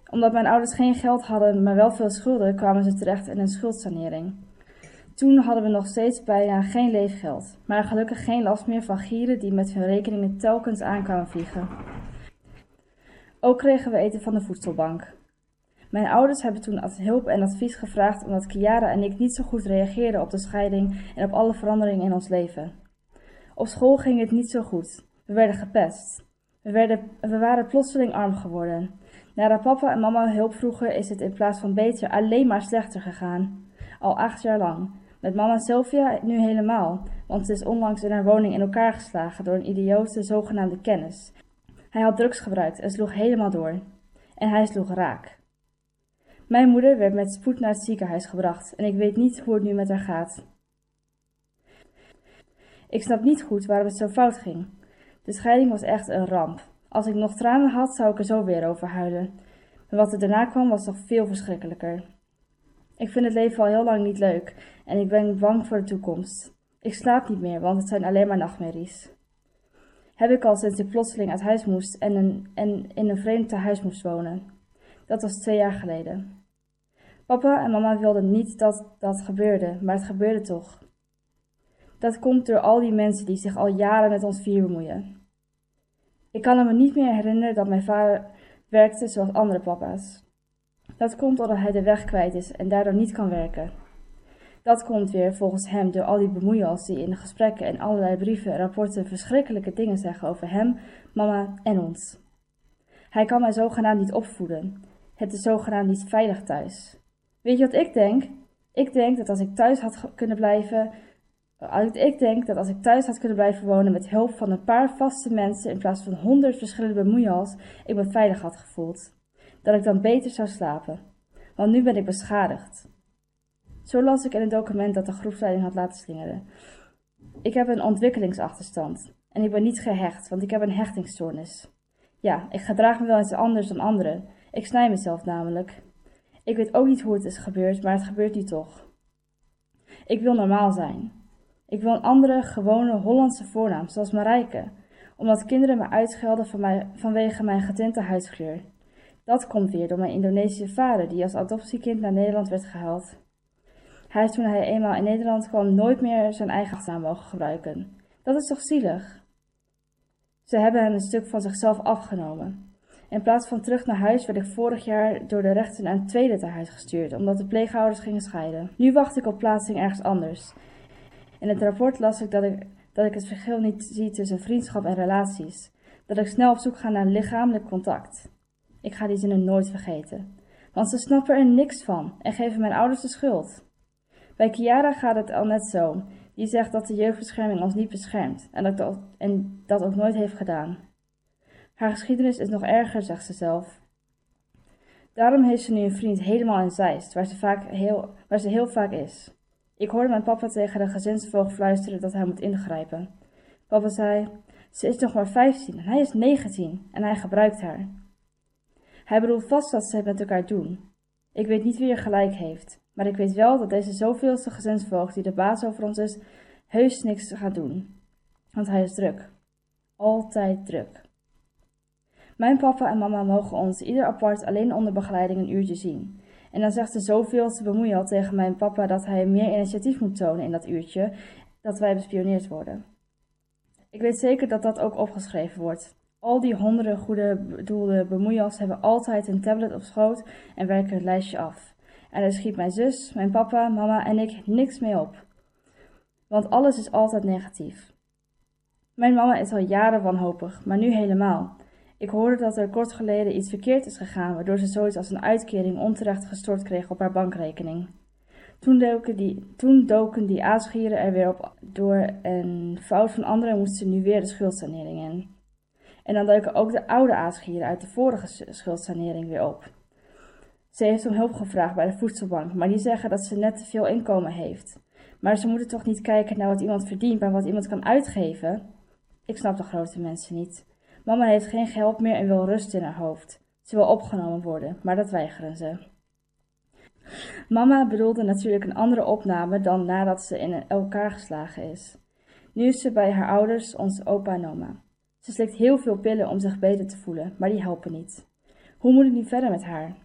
Omdat mijn ouders geen geld hadden, maar wel veel schulden, kwamen ze terecht in een schuldsanering. Toen hadden we nog steeds bijna geen leefgeld, maar gelukkig geen last meer van gieren die met hun rekeningen telkens aankwamen vliegen. Ook kregen we eten van de voedselbank. Mijn ouders hebben toen hulp en advies gevraagd omdat Kiara en ik niet zo goed reageerden op de scheiding en op alle veranderingen in ons leven. Op school ging het niet zo goed. We werden gepest. We, werden, we waren plotseling arm geworden. Nadat papa en mama hulp vroegen, is het in plaats van beter alleen maar slechter gegaan. Al acht jaar lang. Met mama Sylvia nu helemaal, want ze is onlangs in haar woning in elkaar geslagen door een idiote zogenaamde kennis. Hij had drugs gebruikt en sloeg helemaal door. En hij sloeg raak. Mijn moeder werd met spoed naar het ziekenhuis gebracht en ik weet niet hoe het nu met haar gaat. Ik snap niet goed waarom het zo fout ging. De scheiding was echt een ramp. Als ik nog tranen had, zou ik er zo weer over huilen. Maar wat er daarna kwam, was nog veel verschrikkelijker. Ik vind het leven al heel lang niet leuk en ik ben bang voor de toekomst. Ik slaap niet meer, want het zijn alleen maar nachtmerries. Heb ik al sinds ik plotseling uit huis moest en, en in een vreemd tehuis moest wonen. Dat was twee jaar geleden. Papa en mama wilden niet dat dat gebeurde, maar het gebeurde toch. Dat komt door al die mensen die zich al jaren met ons vier bemoeien. Ik kan me niet meer herinneren dat mijn vader werkte zoals andere papa's. Dat komt omdat hij de weg kwijt is en daardoor niet kan werken. Dat komt weer volgens hem door al die bemoeials die in de gesprekken en allerlei brieven en rapporten verschrikkelijke dingen zeggen over hem, mama en ons. Hij kan mij zogenaamd niet opvoeden. Het is zogenaamd niet veilig thuis. Weet je wat ik denk? Ik denk dat als ik thuis had kunnen blijven, ik denk dat als ik thuis had kunnen blijven wonen met hulp van een paar vaste mensen in plaats van honderd verschillende bemoeials, ik me veilig had gevoeld. Dat ik dan beter zou slapen. Want nu ben ik beschadigd. Zo las ik in een document dat de groepsleiding had laten slingeren. Ik heb een ontwikkelingsachterstand. En ik ben niet gehecht, want ik heb een hechtingsstoornis. Ja, ik gedraag me wel eens anders dan anderen. Ik snij mezelf namelijk. Ik weet ook niet hoe het is gebeurd, maar het gebeurt nu toch. Ik wil normaal zijn. Ik wil een andere, gewone Hollandse voornaam, zoals Marijke, omdat kinderen me uitschelden vanwege mijn getinte huidskleur. Dat komt weer door mijn Indonesische vader, die als adoptiekind naar Nederland werd gehaald. Hij heeft toen hij eenmaal in Nederland kwam nooit meer zijn eigen achternaam mogen gebruiken. Dat is toch zielig? Ze hebben hem een stuk van zichzelf afgenomen. In plaats van terug naar huis werd ik vorig jaar door de rechter naar een tweede tehuis gestuurd, omdat de pleegouders gingen scheiden. Nu wacht ik op plaatsing ergens anders. In het rapport las ik dat ik, dat ik het verschil niet zie tussen vriendschap en relaties. Dat ik snel op zoek ga naar lichamelijk contact. Ik ga die zinnen nooit vergeten. Want ze snappen er niks van en geven mijn ouders de schuld. Bij Kiara gaat het al net zo. Die zegt dat de jeugdbescherming ons niet beschermt en dat, dat, en dat ook nooit heeft gedaan. Haar geschiedenis is nog erger, zegt ze zelf. Daarom heeft ze nu een vriend helemaal in Zeist, waar ze, vaak heel, waar ze heel vaak is. Ik hoorde mijn papa tegen de gezinsvoogd fluisteren dat hij moet ingrijpen. Papa zei, ze is nog maar 15 en hij is 19 en hij gebruikt haar. Hij bedoelt vast dat ze met elkaar doen. Ik weet niet wie er gelijk heeft, maar ik weet wel dat deze zoveelste gezinsvoogd die de baas over ons is, heus niks gaat doen. Want hij is druk. Altijd druk. Mijn papa en mama mogen ons ieder apart alleen onder begeleiding een uurtje zien. En dan zegt ze zoveel te bemoeien al tegen mijn papa dat hij meer initiatief moet tonen in dat uurtje, dat wij bespioneerd worden. Ik weet zeker dat dat ook opgeschreven wordt. Al die honderden goede bedoelde bemoeials hebben altijd een tablet op schoot en werken het lijstje af. En daar schiet mijn zus, mijn papa, mama en ik niks mee op. Want alles is altijd negatief. Mijn mama is al jaren wanhopig, maar nu helemaal. Ik hoorde dat er kort geleden iets verkeerd is gegaan, waardoor ze zoiets als een uitkering onterecht gestort kreeg op haar bankrekening. Toen doken die, toen die aasgieren er weer op door een fout van anderen moest ze nu weer de schuldsanering in. En dan duiken ook de oude aasgieren uit de vorige schuldsanering weer op. Ze heeft om hulp gevraagd bij de voedselbank, maar die zeggen dat ze net te veel inkomen heeft. Maar ze moeten toch niet kijken naar wat iemand verdient, maar wat iemand kan uitgeven? Ik snap de grote mensen niet. Mama heeft geen geld meer en wil rust in haar hoofd. Ze wil opgenomen worden, maar dat weigeren ze. Mama bedoelde natuurlijk een andere opname dan nadat ze in elkaar geslagen is. Nu is ze bij haar ouders, onze opa en oma. Ze slikt heel veel pillen om zich beter te voelen, maar die helpen niet. Hoe moet ik nu verder met haar?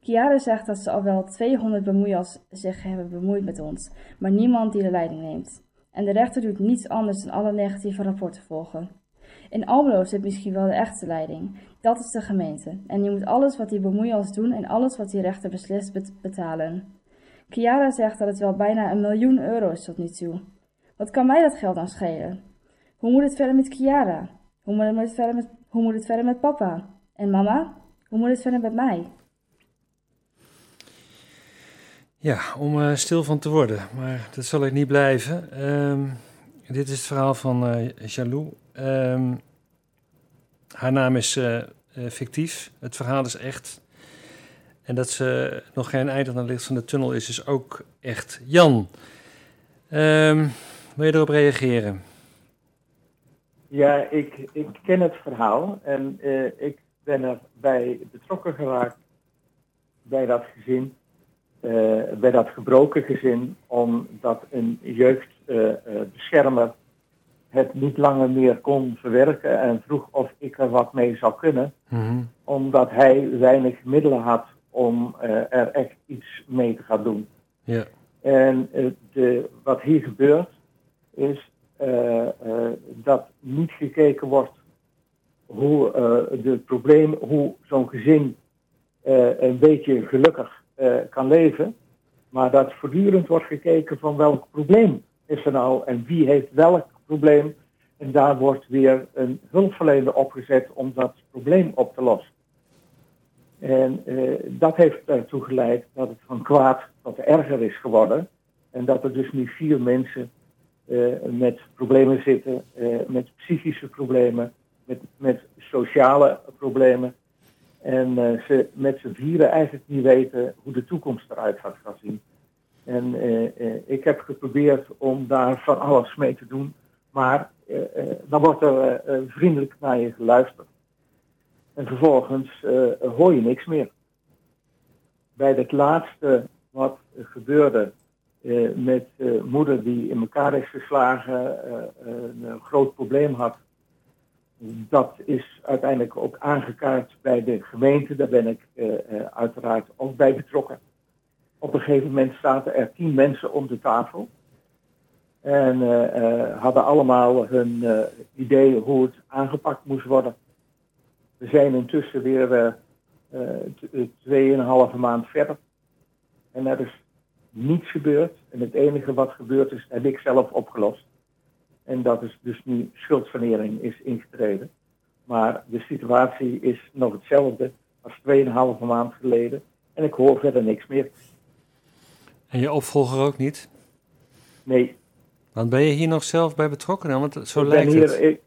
Kiara zegt dat ze al wel 200 bemoeiers zich hebben bemoeid met ons, maar niemand die de leiding neemt. En de rechter doet niets anders dan alle negatieve rapporten volgen. In Almelo zit misschien wel de echte leiding. Dat is de gemeente. En die moet alles wat die bemoeiers doen en alles wat die rechter beslist betalen. Kiara zegt dat het wel bijna een miljoen euro is tot nu toe. Wat kan mij dat geld dan schelen? Hoe moet het verder met Kiara? Hoe moet het verder met, hoe moet het verder met papa? En mama? Hoe moet het verder met mij? Ja, om uh, stil van te worden, maar dat zal ik niet blijven. Um, dit is het verhaal van uh, Jalou. Um, haar naam is uh, fictief, het verhaal is echt. En dat ze nog geen eind aan het licht van de tunnel is, is ook echt. Jan, um, wil je erop reageren? Ja, ik, ik ken het verhaal en uh, ik ben erbij betrokken geraakt bij dat gezin, bij dat gebroken gezin, omdat een jeugdbeschermer het niet langer meer kon verwerken en vroeg of ik er wat mee zou kunnen, mm-hmm. omdat hij weinig middelen had om er echt iets mee te gaan doen. Ja. En de, wat hier gebeurt is uh, uh, dat niet gekeken wordt hoe de probleem, hoe zo'n gezin een beetje gelukkig kan leven, maar dat voortdurend wordt gekeken van welk probleem is er nou en wie heeft welk probleem. En daar wordt weer een hulpverlener opgezet om dat probleem op te lossen. En dat heeft ertoe geleid dat het van kwaad tot erger is geworden. En dat er dus nu vier mensen uh, met problemen zitten, uh, met psychische problemen, met, met sociale problemen. En ze met z'n vieren eigenlijk niet weten hoe de toekomst eruit gaat zien. En ik heb geprobeerd om daar van alles mee te doen, maar dan wordt er vriendelijk naar je geluisterd. En vervolgens hoor je niks meer. Bij het laatste wat gebeurde, met moeder die in elkaar is geslagen, een groot probleem had. Dat is uiteindelijk ook aangekaart bij de gemeente. Daar ben ik uiteraard ook bij betrokken. op een gegeven moment zaten er tien mensen om de tafel. En eh, eh, hadden allemaal hun uh, idee hoe het aangepakt moest worden. We zijn intussen weer tweeënhalve maand verder. En er is niets gebeurd. En het enige wat gebeurd is, heb ik zelf opgelost. En dat is dus nu schuldsanering is ingetreden. Maar de situatie is nog hetzelfde als 2,5 maand geleden. En ik hoor verder niks meer. En je opvolger ook niet? Nee. Want ben je hier nog zelf bij betrokken? Dan? Want zo ik lijkt ben hier, het. Ik,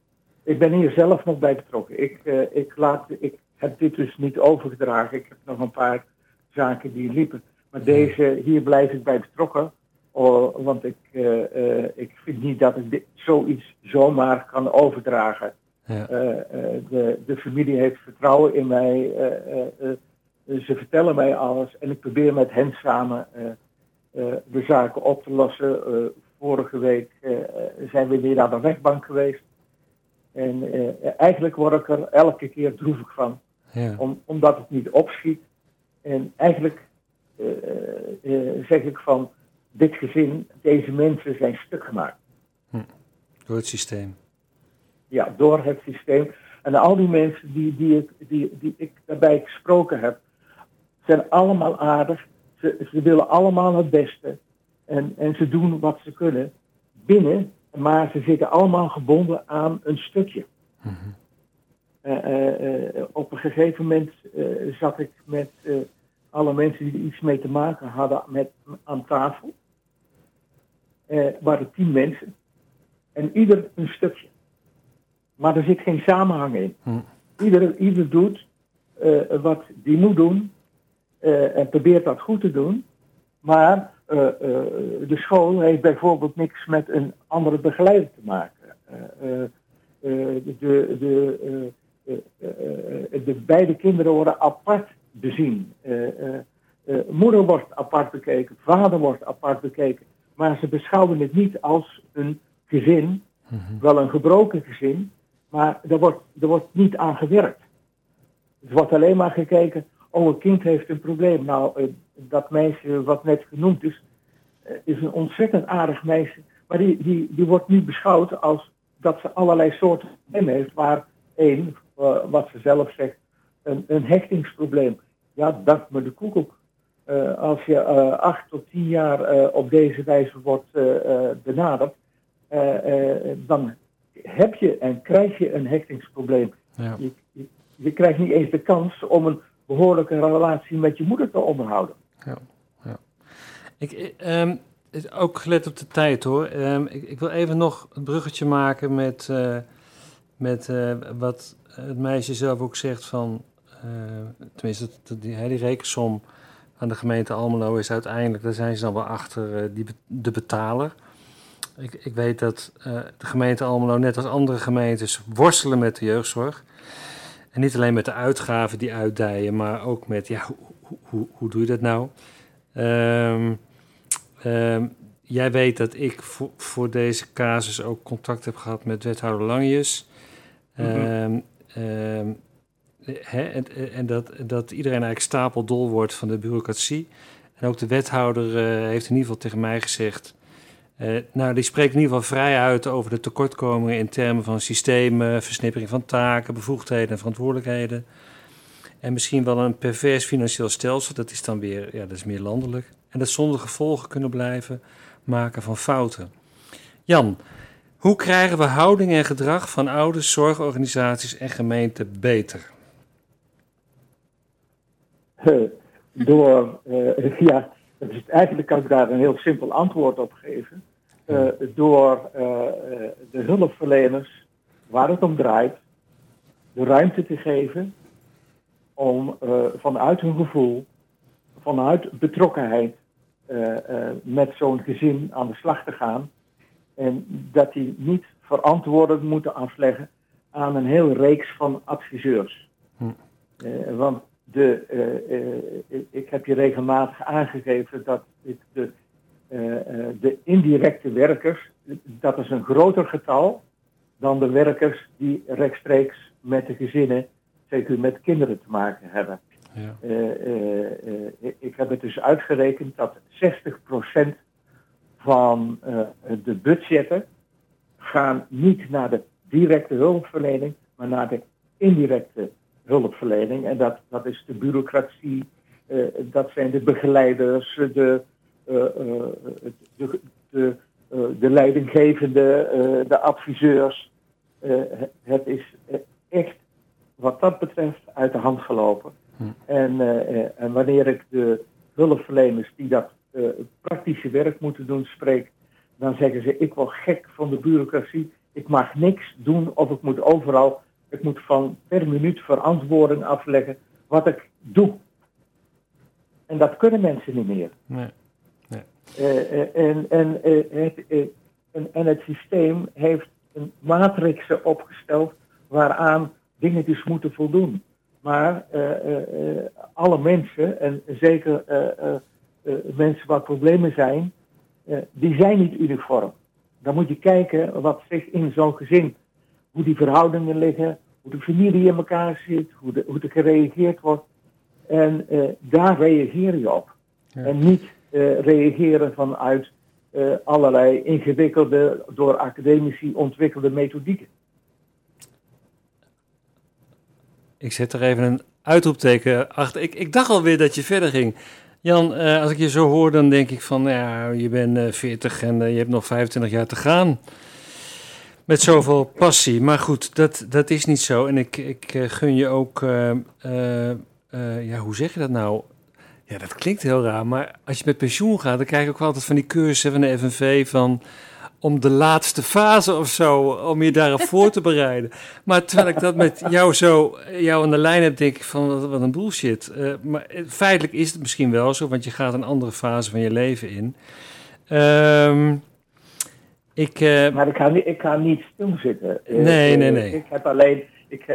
ik ben hier zelf nog bij betrokken. Ik, uh, ik, laat, ik heb dit dus niet overgedragen. Ik heb nog een paar zaken die liepen. Maar deze, hier blijf ik bij betrokken. Oh, want ik, uh, uh, ik vind niet dat ik dit, zoiets zomaar kan overdragen. Ja. de, de familie heeft vertrouwen in mij. ze vertellen mij alles. En ik probeer met hen samen de zaken op te lossen. Vorige week zijn we weer naar de rechtbank geweest. En eigenlijk word ik er elke keer droevig van. Ja. Om, omdat het niet opschiet. En eigenlijk zeg ik van dit gezin, deze mensen zijn stuk gemaakt. Hm. Door het systeem. Ja, door het systeem. En al die mensen die, die, ik, die, die ik daarbij gesproken heb, zijn allemaal aardig. Ze, ze willen allemaal het beste. En, en ze doen wat ze kunnen binnen, maar ze zitten allemaal gebonden aan een stukje. Mm -hmm. uh, uh, op een gegeven moment zat ik met alle mensen die er iets mee te maken hadden met, aan tafel. Waren tien mensen. En ieder een stukje. Maar er zit geen samenhang in. Hm. Ieder, ieder doet uh, wat die moet doen. Uh, en probeert dat goed te doen. Maar de school heeft bijvoorbeeld niks met een andere begeleider te maken. de, de, de, de beide kinderen worden apart bezien. Moeder wordt apart bekeken, vader wordt apart bekeken. Maar ze beschouwen het niet als een gezin, Mhm. -hmm. wel een gebroken gezin, maar er wordt, er wordt niet aan gewerkt. Er wordt alleen maar gekeken, oh een kind heeft een probleem. Nou, dat meisje wat net genoemd is, is een ontzettend aardig meisje. Maar die, die, die wordt nu beschouwd als dat ze allerlei soorten problemen heeft. Waar één, wat ze zelf zegt, een, een hechtingsprobleem. Ja, dank me de koekoek. Uh, als je uh, acht tot tien jaar uh, op deze wijze wordt benaderd, dan heb je en krijg je een hechtingsprobleem. Ja. Je, je, je, krijgt niet eens de kans om een behoorlijke relatie met je moeder te onderhouden. Ja, ja. Ik, um, ook gelet op de tijd hoor. Um, ik, wil even nog een bruggetje maken met, met wat het meisje zelf ook zegt van uh, tenminste, die, rekensom aan de gemeente Almelo is uiteindelijk, daar zijn ze dan wel achter, die, de betaler. Ik, ik weet dat de gemeente Almelo, net als andere gemeentes, worstelen met de jeugdzorg. En niet alleen met de uitgaven die uitdijen, maar ook met, ja, hoe, hoe, hoe doe je dat nou? Um, um, jij weet dat ik voor, voor, deze casus ook contact heb gehad met wethouder Langjes. Mm -hmm. um, He, en, en dat, dat iedereen eigenlijk stapeldol wordt van de bureaucratie. En ook de wethouder uh, heeft in ieder geval tegen mij gezegd... Uh, nou, die spreekt in ieder geval vrij uit over de tekortkomingen... in termen van systemen, versnippering van taken, bevoegdheden en verantwoordelijkheden. En misschien wel een pervers financieel stelsel, dat is dan weer, ja, dat is meer landelijk. En dat zonder gevolgen kunnen blijven maken van fouten. Jan, hoe krijgen we houding en gedrag van ouders, zorgorganisaties en gemeenten beter? door, uh, ja, eigenlijk kan ik daar een heel simpel antwoord op geven. Uh, door uh, de hulpverleners, waar het om draait, de ruimte te geven om vanuit hun gevoel, vanuit betrokkenheid met zo'n gezin aan de slag te gaan. En dat die niet verantwoording moeten afleggen aan een heel reeks van adviseurs. Hm. want de, uh, uh, ik heb je regelmatig aangegeven dat ik de, de indirecte werkers, dat is een groter getal dan de werkers die rechtstreeks met de gezinnen, zeker met kinderen te maken hebben. Ja. Eh, eh, eh, ik heb het dus uitgerekend dat 60% van eh, de budgetten gaan niet naar de directe hulpverlening, maar naar de indirecte hulpverlening. En dat, dat is de bureaucratie, eh, dat zijn de begeleiders, de, eh, eh, de, de, eh, de leidinggevende, eh, de adviseurs. Eh, het is eh, echt wat dat betreft uit de hand gelopen. En, eh, eh, en wanneer ik de hulpverleners die dat eh, praktische werk moeten doen spreek, dan zeggen ze: Ik word gek van de bureaucratie. Ik mag niks doen of ik moet overal, ik moet van per minuut verantwoording afleggen wat ik doe. En dat kunnen mensen niet meer. Nee. Eh, eh, en, en, eh, het, en, en het systeem heeft een matrixen opgesteld waaraan dingetjes moeten voldoen. Maar alle mensen, en zeker mensen waar problemen zijn, die zijn niet uniform. Dan moet je kijken wat zich in zo'n gezin, hoe die verhoudingen liggen, hoe de familie in elkaar zit, hoe, de, hoe er gereageerd wordt. En daar reageer je op. En niet reageren vanuit eh, allerlei ingewikkelde, door academici ontwikkelde methodieken. Ik zet er even een uitroepteken achter. Ik, ik dacht alweer dat je verder ging. Jan, eh, als ik je zo hoor, dan denk ik van, ja, je bent eh 40 en eh, je hebt nog 25 jaar te gaan. Met zoveel passie. Maar goed, dat, dat is niet zo. En ik, ik eh, gun je ook, eh, eh, eh, ja, hoe zeg je dat nou? Ja, dat klinkt heel raar, maar als je met pensioen gaat, dan krijg je ook altijd van die cursussen van de FNV van om de laatste fase of zo, om je daarop voor te bereiden. Maar terwijl ik dat met jou zo, jou aan de lijn heb, denk ik van wat, een bullshit. Eh, maar feitelijk is het misschien wel zo, want je gaat een andere fase van je leven in. Ehm, ik, eh, Maar ik ga, niet- ik ga niet stilzitten. Eh, Nee, nee, nee. Ik heb alleen, ik,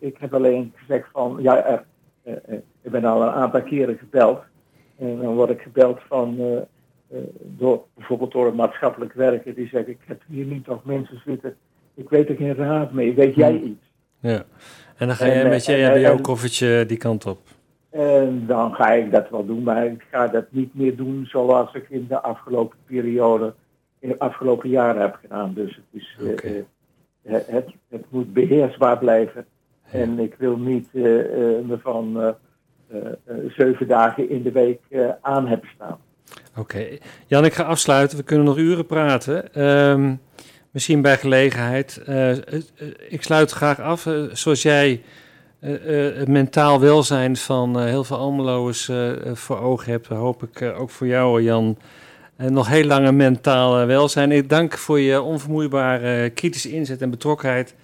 ik heb alleen gezegd van, ja, ik ben al een aantal keren gebeld. En dan word ik gebeld van, eh, eh, door, bijvoorbeeld door een maatschappelijk werker. Die zegt, ik heb hier niet nog mensen zitten. Ik weet er geen raad mee. Weet jij iets? ja. En dan ga jij eh, met je eh, EHBO-koffertje die kant op. En dan ga ik dat wel doen, maar ik ga dat niet meer doen zoals ik in de afgelopen periode, in de afgelopen jaren heb gedaan. Dus het, is, het, het, het moet beheersbaar blijven. En ik wil niet eh, me van zeven dagen in de week eh, aan hebben staan. Oké. Jan, ik ga afsluiten. We kunnen nog uren praten. Ehm, misschien bij gelegenheid. Eh, eh, eh, ik sluit graag af. eh, zoals jij eh, eh, het mentaal welzijn van eh, heel veel Almeloers eh, eh, voor ogen hebt, hoop ik eh, ook voor jou, Jan, eh, nog heel lang een mentaal eh, welzijn. Ik dank voor je onvermoeibare eh, kritische inzet en betrokkenheid.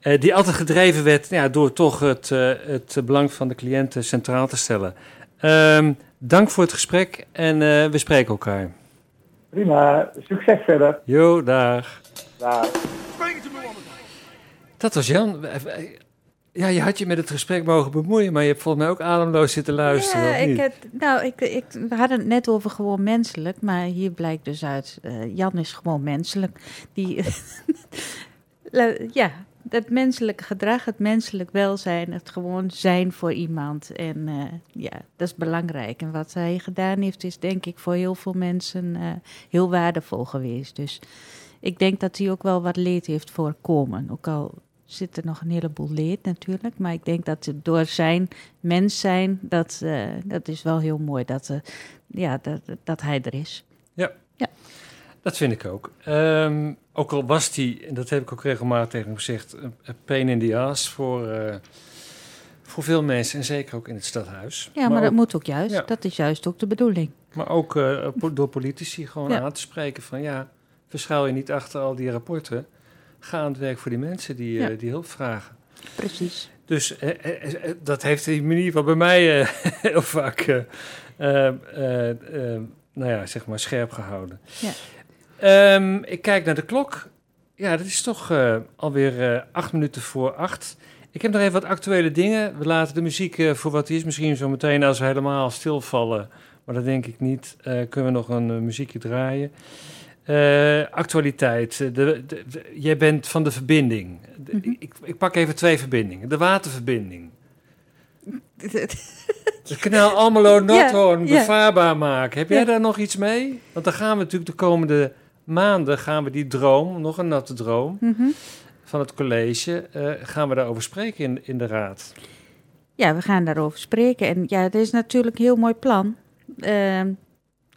Eh, die altijd gedreven werd ja, door toch het, eh, het belang van de cliënten centraal te stellen. Ehm, dank voor het gesprek en eh, we spreken elkaar. Prima, succes verder. Jo, dag. Dat was Jan. Ja, je had je met het gesprek mogen bemoeien, maar je hebt volgens mij ook ademloos zitten luisteren. Ja, ik heb, nou, ik, ik, we hadden het net over gewoon menselijk, maar hier blijkt dus uit, eh, Jan is gewoon menselijk. Die, ja, dat menselijke gedrag, het menselijk welzijn, het gewoon zijn voor iemand. En eh, ja, dat is belangrijk. En wat hij gedaan heeft, is denk ik voor heel veel mensen eh, heel waardevol geweest. Dus ik denk dat hij ook wel wat leed heeft voorkomen. Ook al zit er nog een heleboel leed natuurlijk. Maar ik denk dat het door zijn mens zijn, dat, eh, dat is wel heel mooi dat, ja, dat, dat hij er is. Dat vind ik ook. Ehm, ook al was die, en dat heb ik ook regelmatig tegen hem gezegd, een pain in the ass voor, eh, voor veel mensen en zeker ook in het stadhuis. Ja, maar, dat ook, moet ook juist. Ja. Dat is juist ook de bedoeling. maar ook eh, door politici gewoon Ja. aan te spreken van ja, verschuil je niet achter al die rapporten. Ga aan het werk voor die mensen die, eh, die hulp vragen. Precies. Dus dat heeft in ieder geval bij mij heel vaak, nou ja, zeg maar scherp gehouden. Ja. Ehm, ik kijk naar de klok. Ja, dat is toch eh, alweer eh, acht minuten voor acht. Ik heb nog even wat actuele dingen. We laten de muziek eh, voor wat die is. Misschien zo meteen als we helemaal stilvallen. Maar dat denk ik niet. kunnen we nog een muziekje draaien. Actualiteit. De, de- de- jij bent van de verbinding. Mhm. ik, ik pak even twee verbindingen. De waterverbinding. Het kanaal Almelo-Noordhoorn Ja, ja. bevaarbaar maken. Heb jij Ja. daar nog iets mee? Want dan gaan we natuurlijk de komende maanden... gaan we die droom, nog een natte droom... Mhm. van het college... eh, gaan we daarover spreken in, in de raad. Ja, we gaan daarover spreken. En ja, het is natuurlijk een heel mooi plan. Ehm,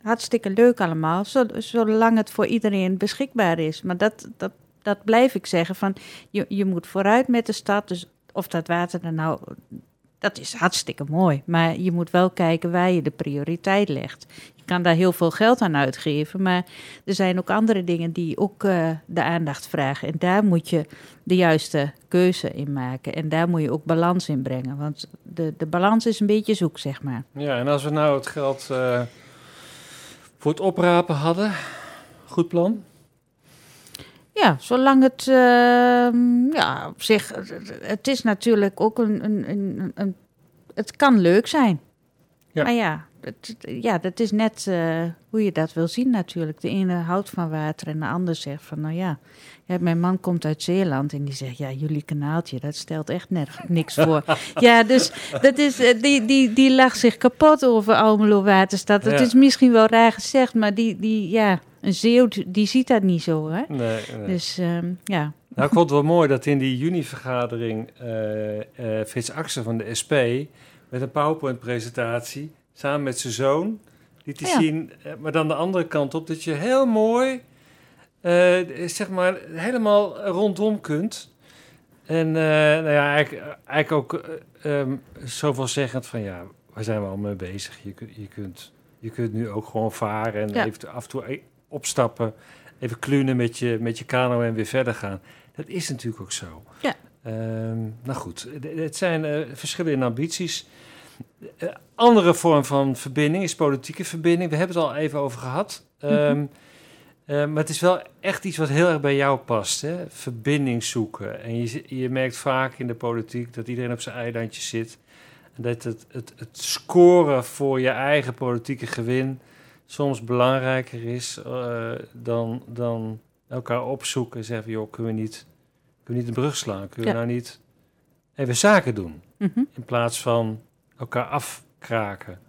hartstikke leuk allemaal, zo- zolang het voor iedereen beschikbaar is. Maar dat, dat, dat blijf ik zeggen. Van, je, je moet vooruit met de stad. Dus of dat water er nou... Dat is hartstikke mooi. Maar je moet wel kijken waar je de prioriteit legt. Kan daar heel veel geld aan uitgeven. Maar er zijn ook andere dingen die ook eh, de aandacht vragen. En daar moet je de juiste keuze in maken. En daar moet je ook balans in brengen. Want de, de balans is een beetje zoek, zeg maar. Ja, en als we nou het geld eh, voor het oprapen hadden... Goed plan? Ja, zolang het ehm, ja, op zich. Het is natuurlijk ook een. een, een, een- het kan leuk zijn. Ja. Maar ja, het, ja, dat is net eh, hoe je dat wil zien natuurlijk. De ene houdt van water en de ander zegt van, nou ja, ja, mijn man komt uit Zeeland en die zegt, ja, jullie kanaaltje, dat stelt echt niks voor. ja, dus dat is, eh, die, die, die lag zich kapot over Almelo Waterstad. Dat Ja. is misschien wel raar gezegd, maar die, die ja, een Zeeuw, die ziet dat niet zo, hè? Nee, nee. Dus ehm, ja, Nou, ik vond het wel mooi dat in die juni-vergadering eh, Frits Axen van de SP met een PowerPoint-presentatie samen met zijn zoon liet hij Ja. zien, eh, maar dan de andere kant op, dat je heel mooi, eh, zeg maar, helemaal rondom kunt. En eh, nou ja, eigenlijk, eigenlijk ook ehm, zoveel zeggend van ja, waar zijn we al mee bezig? Je, kunt- je, kunt, je kunt nu ook gewoon varen en Ja. even af en toe opstappen, even klunen met je, met je kano en weer verder gaan. Dat is natuurlijk ook zo. Ja. Ehm, nou goed, het zijn verschillen in ambities. Eh, andere vorm van verbinding is politieke verbinding. We hebben het al even over gehad. Ehm, eh, maar het is wel echt iets wat heel erg bij jou past. Hè? Verbinding zoeken. En je, je merkt vaak in de politiek dat iedereen op zijn eilandje zit. En dat het, het, het scoren voor je eigen politieke gewin soms belangrijker is eh, dan, dan elkaar opzoeken en zeggen: joh, kunnen we niet, kunnen we niet een brug slaan? Kunnen we nou niet even zaken doen? mhm. In plaats van elkaar afkraken.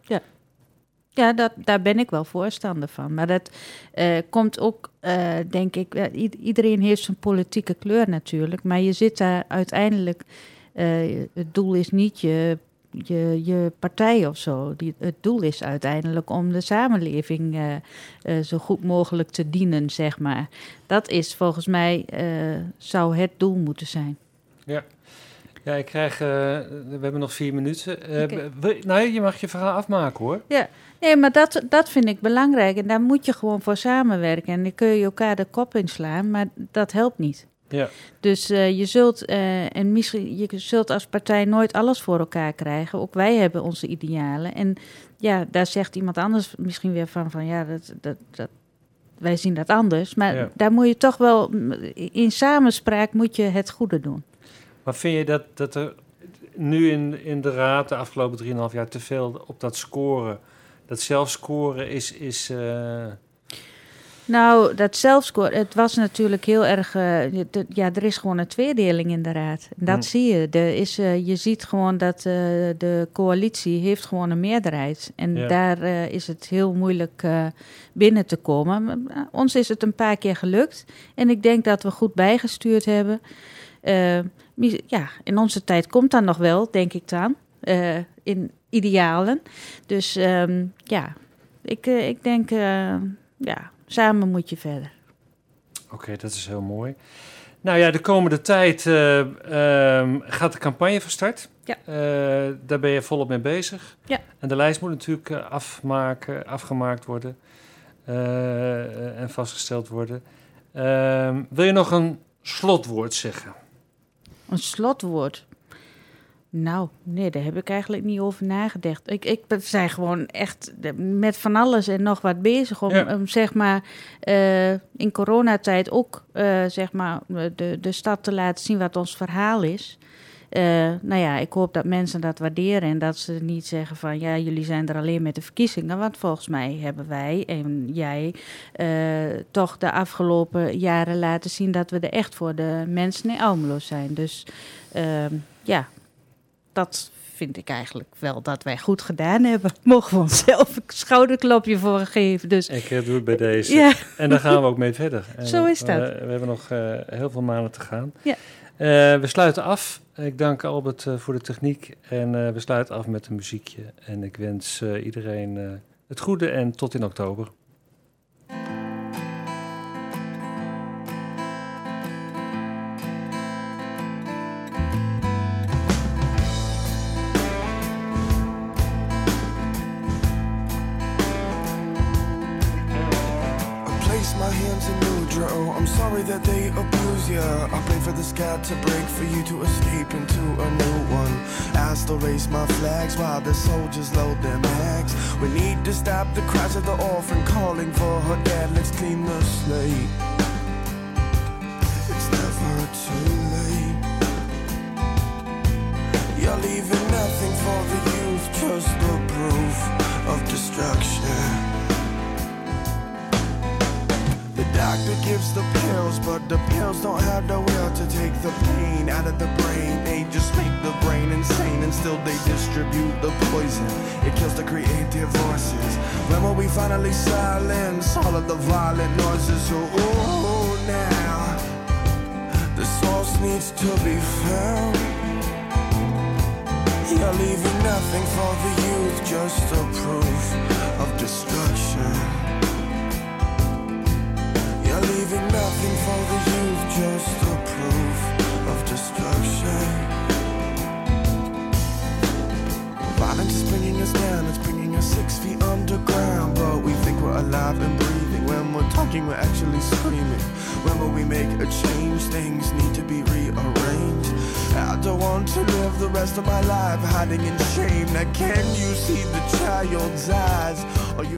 ja dat, daar ben ik wel voorstander van. Maar dat eh, komt ook, eh, denk ik, ja, iedereen heeft zijn politieke kleur natuurlijk. Maar je zit daar uiteindelijk, eh, het doel is niet je, je, je partij of zo. Die, het doel is uiteindelijk om de samenleving zo goed mogelijk te dienen, zeg maar. Dat is volgens mij, zou het doel moeten zijn. Ja, ik krijg. eh, we hebben nog vier minuten. Eh, Oké. wil- nee, je mag je verhaal afmaken hoor. Nee, maar dat, dat vind ik belangrijk. En daar moet je gewoon voor samenwerken. En dan kun je elkaar de kop inslaan, maar dat helpt niet. Ja. Dus eh, je zult, eh, en misschien, je zult als partij nooit alles voor elkaar krijgen. Ook wij hebben onze idealen. En ja, daar zegt iemand anders misschien weer van, van ja, dat, dat, dat, wij zien dat anders. Maar Ja. daar moet je toch wel, in samenspraak moet je het goede doen. Maar vind je dat, dat er nu in, in de raad de afgelopen 3,5 jaar te veel op dat scoren, dat zelfscoren is. is eh, Nou, dat zelfscore, het was natuurlijk heel erg. eh, de- ja, er is gewoon een tweedeling in de raad. Dat Hmm. zie je. Er is, eh, je ziet gewoon dat de coalitie heeft gewoon een meerderheid. En Ja. daar is het heel moeilijk binnen te komen. Ons is het een paar keer gelukt. En ik denk dat we goed bijgestuurd hebben. Ja, in onze tijd komt dat nog wel, denk ik dan. eh, in idealen. Dus ehm, ja, ik, eh, ik denk, eh, ja, samen moet je verder. Oké, dat is heel mooi. Nou ja, de komende tijd eh, ehm, gaat de campagne van start. Ja. Daar ben je volop mee bezig. Ja. En de lijst moet natuurlijk afmaken, afgemaakt worden en vastgesteld worden. Ehm, wil je nog een slotwoord zeggen? Een slotwoord. Nou, nee, daar heb ik eigenlijk niet over nagedacht. Ik, ik ben- zijn gewoon echt met van alles en nog wat bezig om, Ja. om zeg maar eh, in coronatijd ook eh, zeg maar de, de stad te laten zien wat ons verhaal is. Eh, nou ja, ik hoop dat mensen dat waarderen en dat ze niet zeggen van ja, jullie zijn er alleen met de verkiezingen. Want volgens mij hebben wij en jij eh, toch de afgelopen jaren laten zien dat we er echt voor de mensen in Almelo zijn. Dus ehm, ja, dat vind ik eigenlijk wel dat wij goed gedaan hebben. Mogen we onszelf een schouderklopje voor geven. Dus Ik eh, doe het bij deze. Ja. En daar gaan we ook mee verder. En, Zo is dat. we hebben nog heel veel maanden te gaan. Ja. Eh, we sluiten af. Ik dank Albert eh, voor de techniek. En eh, we sluiten af met een muziekje. En ik wens iedereen het goede en tot in oktober. Raise my flags while the soldiers load their mags. We need to stop the cries of the orphan calling for her dad. Let's clean the slate. It's never too late. You're leaving nothing for the youth, just the proof of destruction. The doctor gives the pills, but the pills don't have the will to take the pain out of the brain. They just make the brain insane, and still they distribute the poison. It kills the creative voices. When will we finally silence all of the violent noises? So, oh, now the source needs to be found. You're leaving nothing for the youth, just a proof of destruction. You're leaving nothing for the youth, just a proof of destruction. Six feet underground. But we think we're alive and breathing. When we're talking, we're actually screaming. When will we make a change? Things need to be rearranged. I don't want to live the rest of my life hiding in shame. Now, can you see the child's eyes?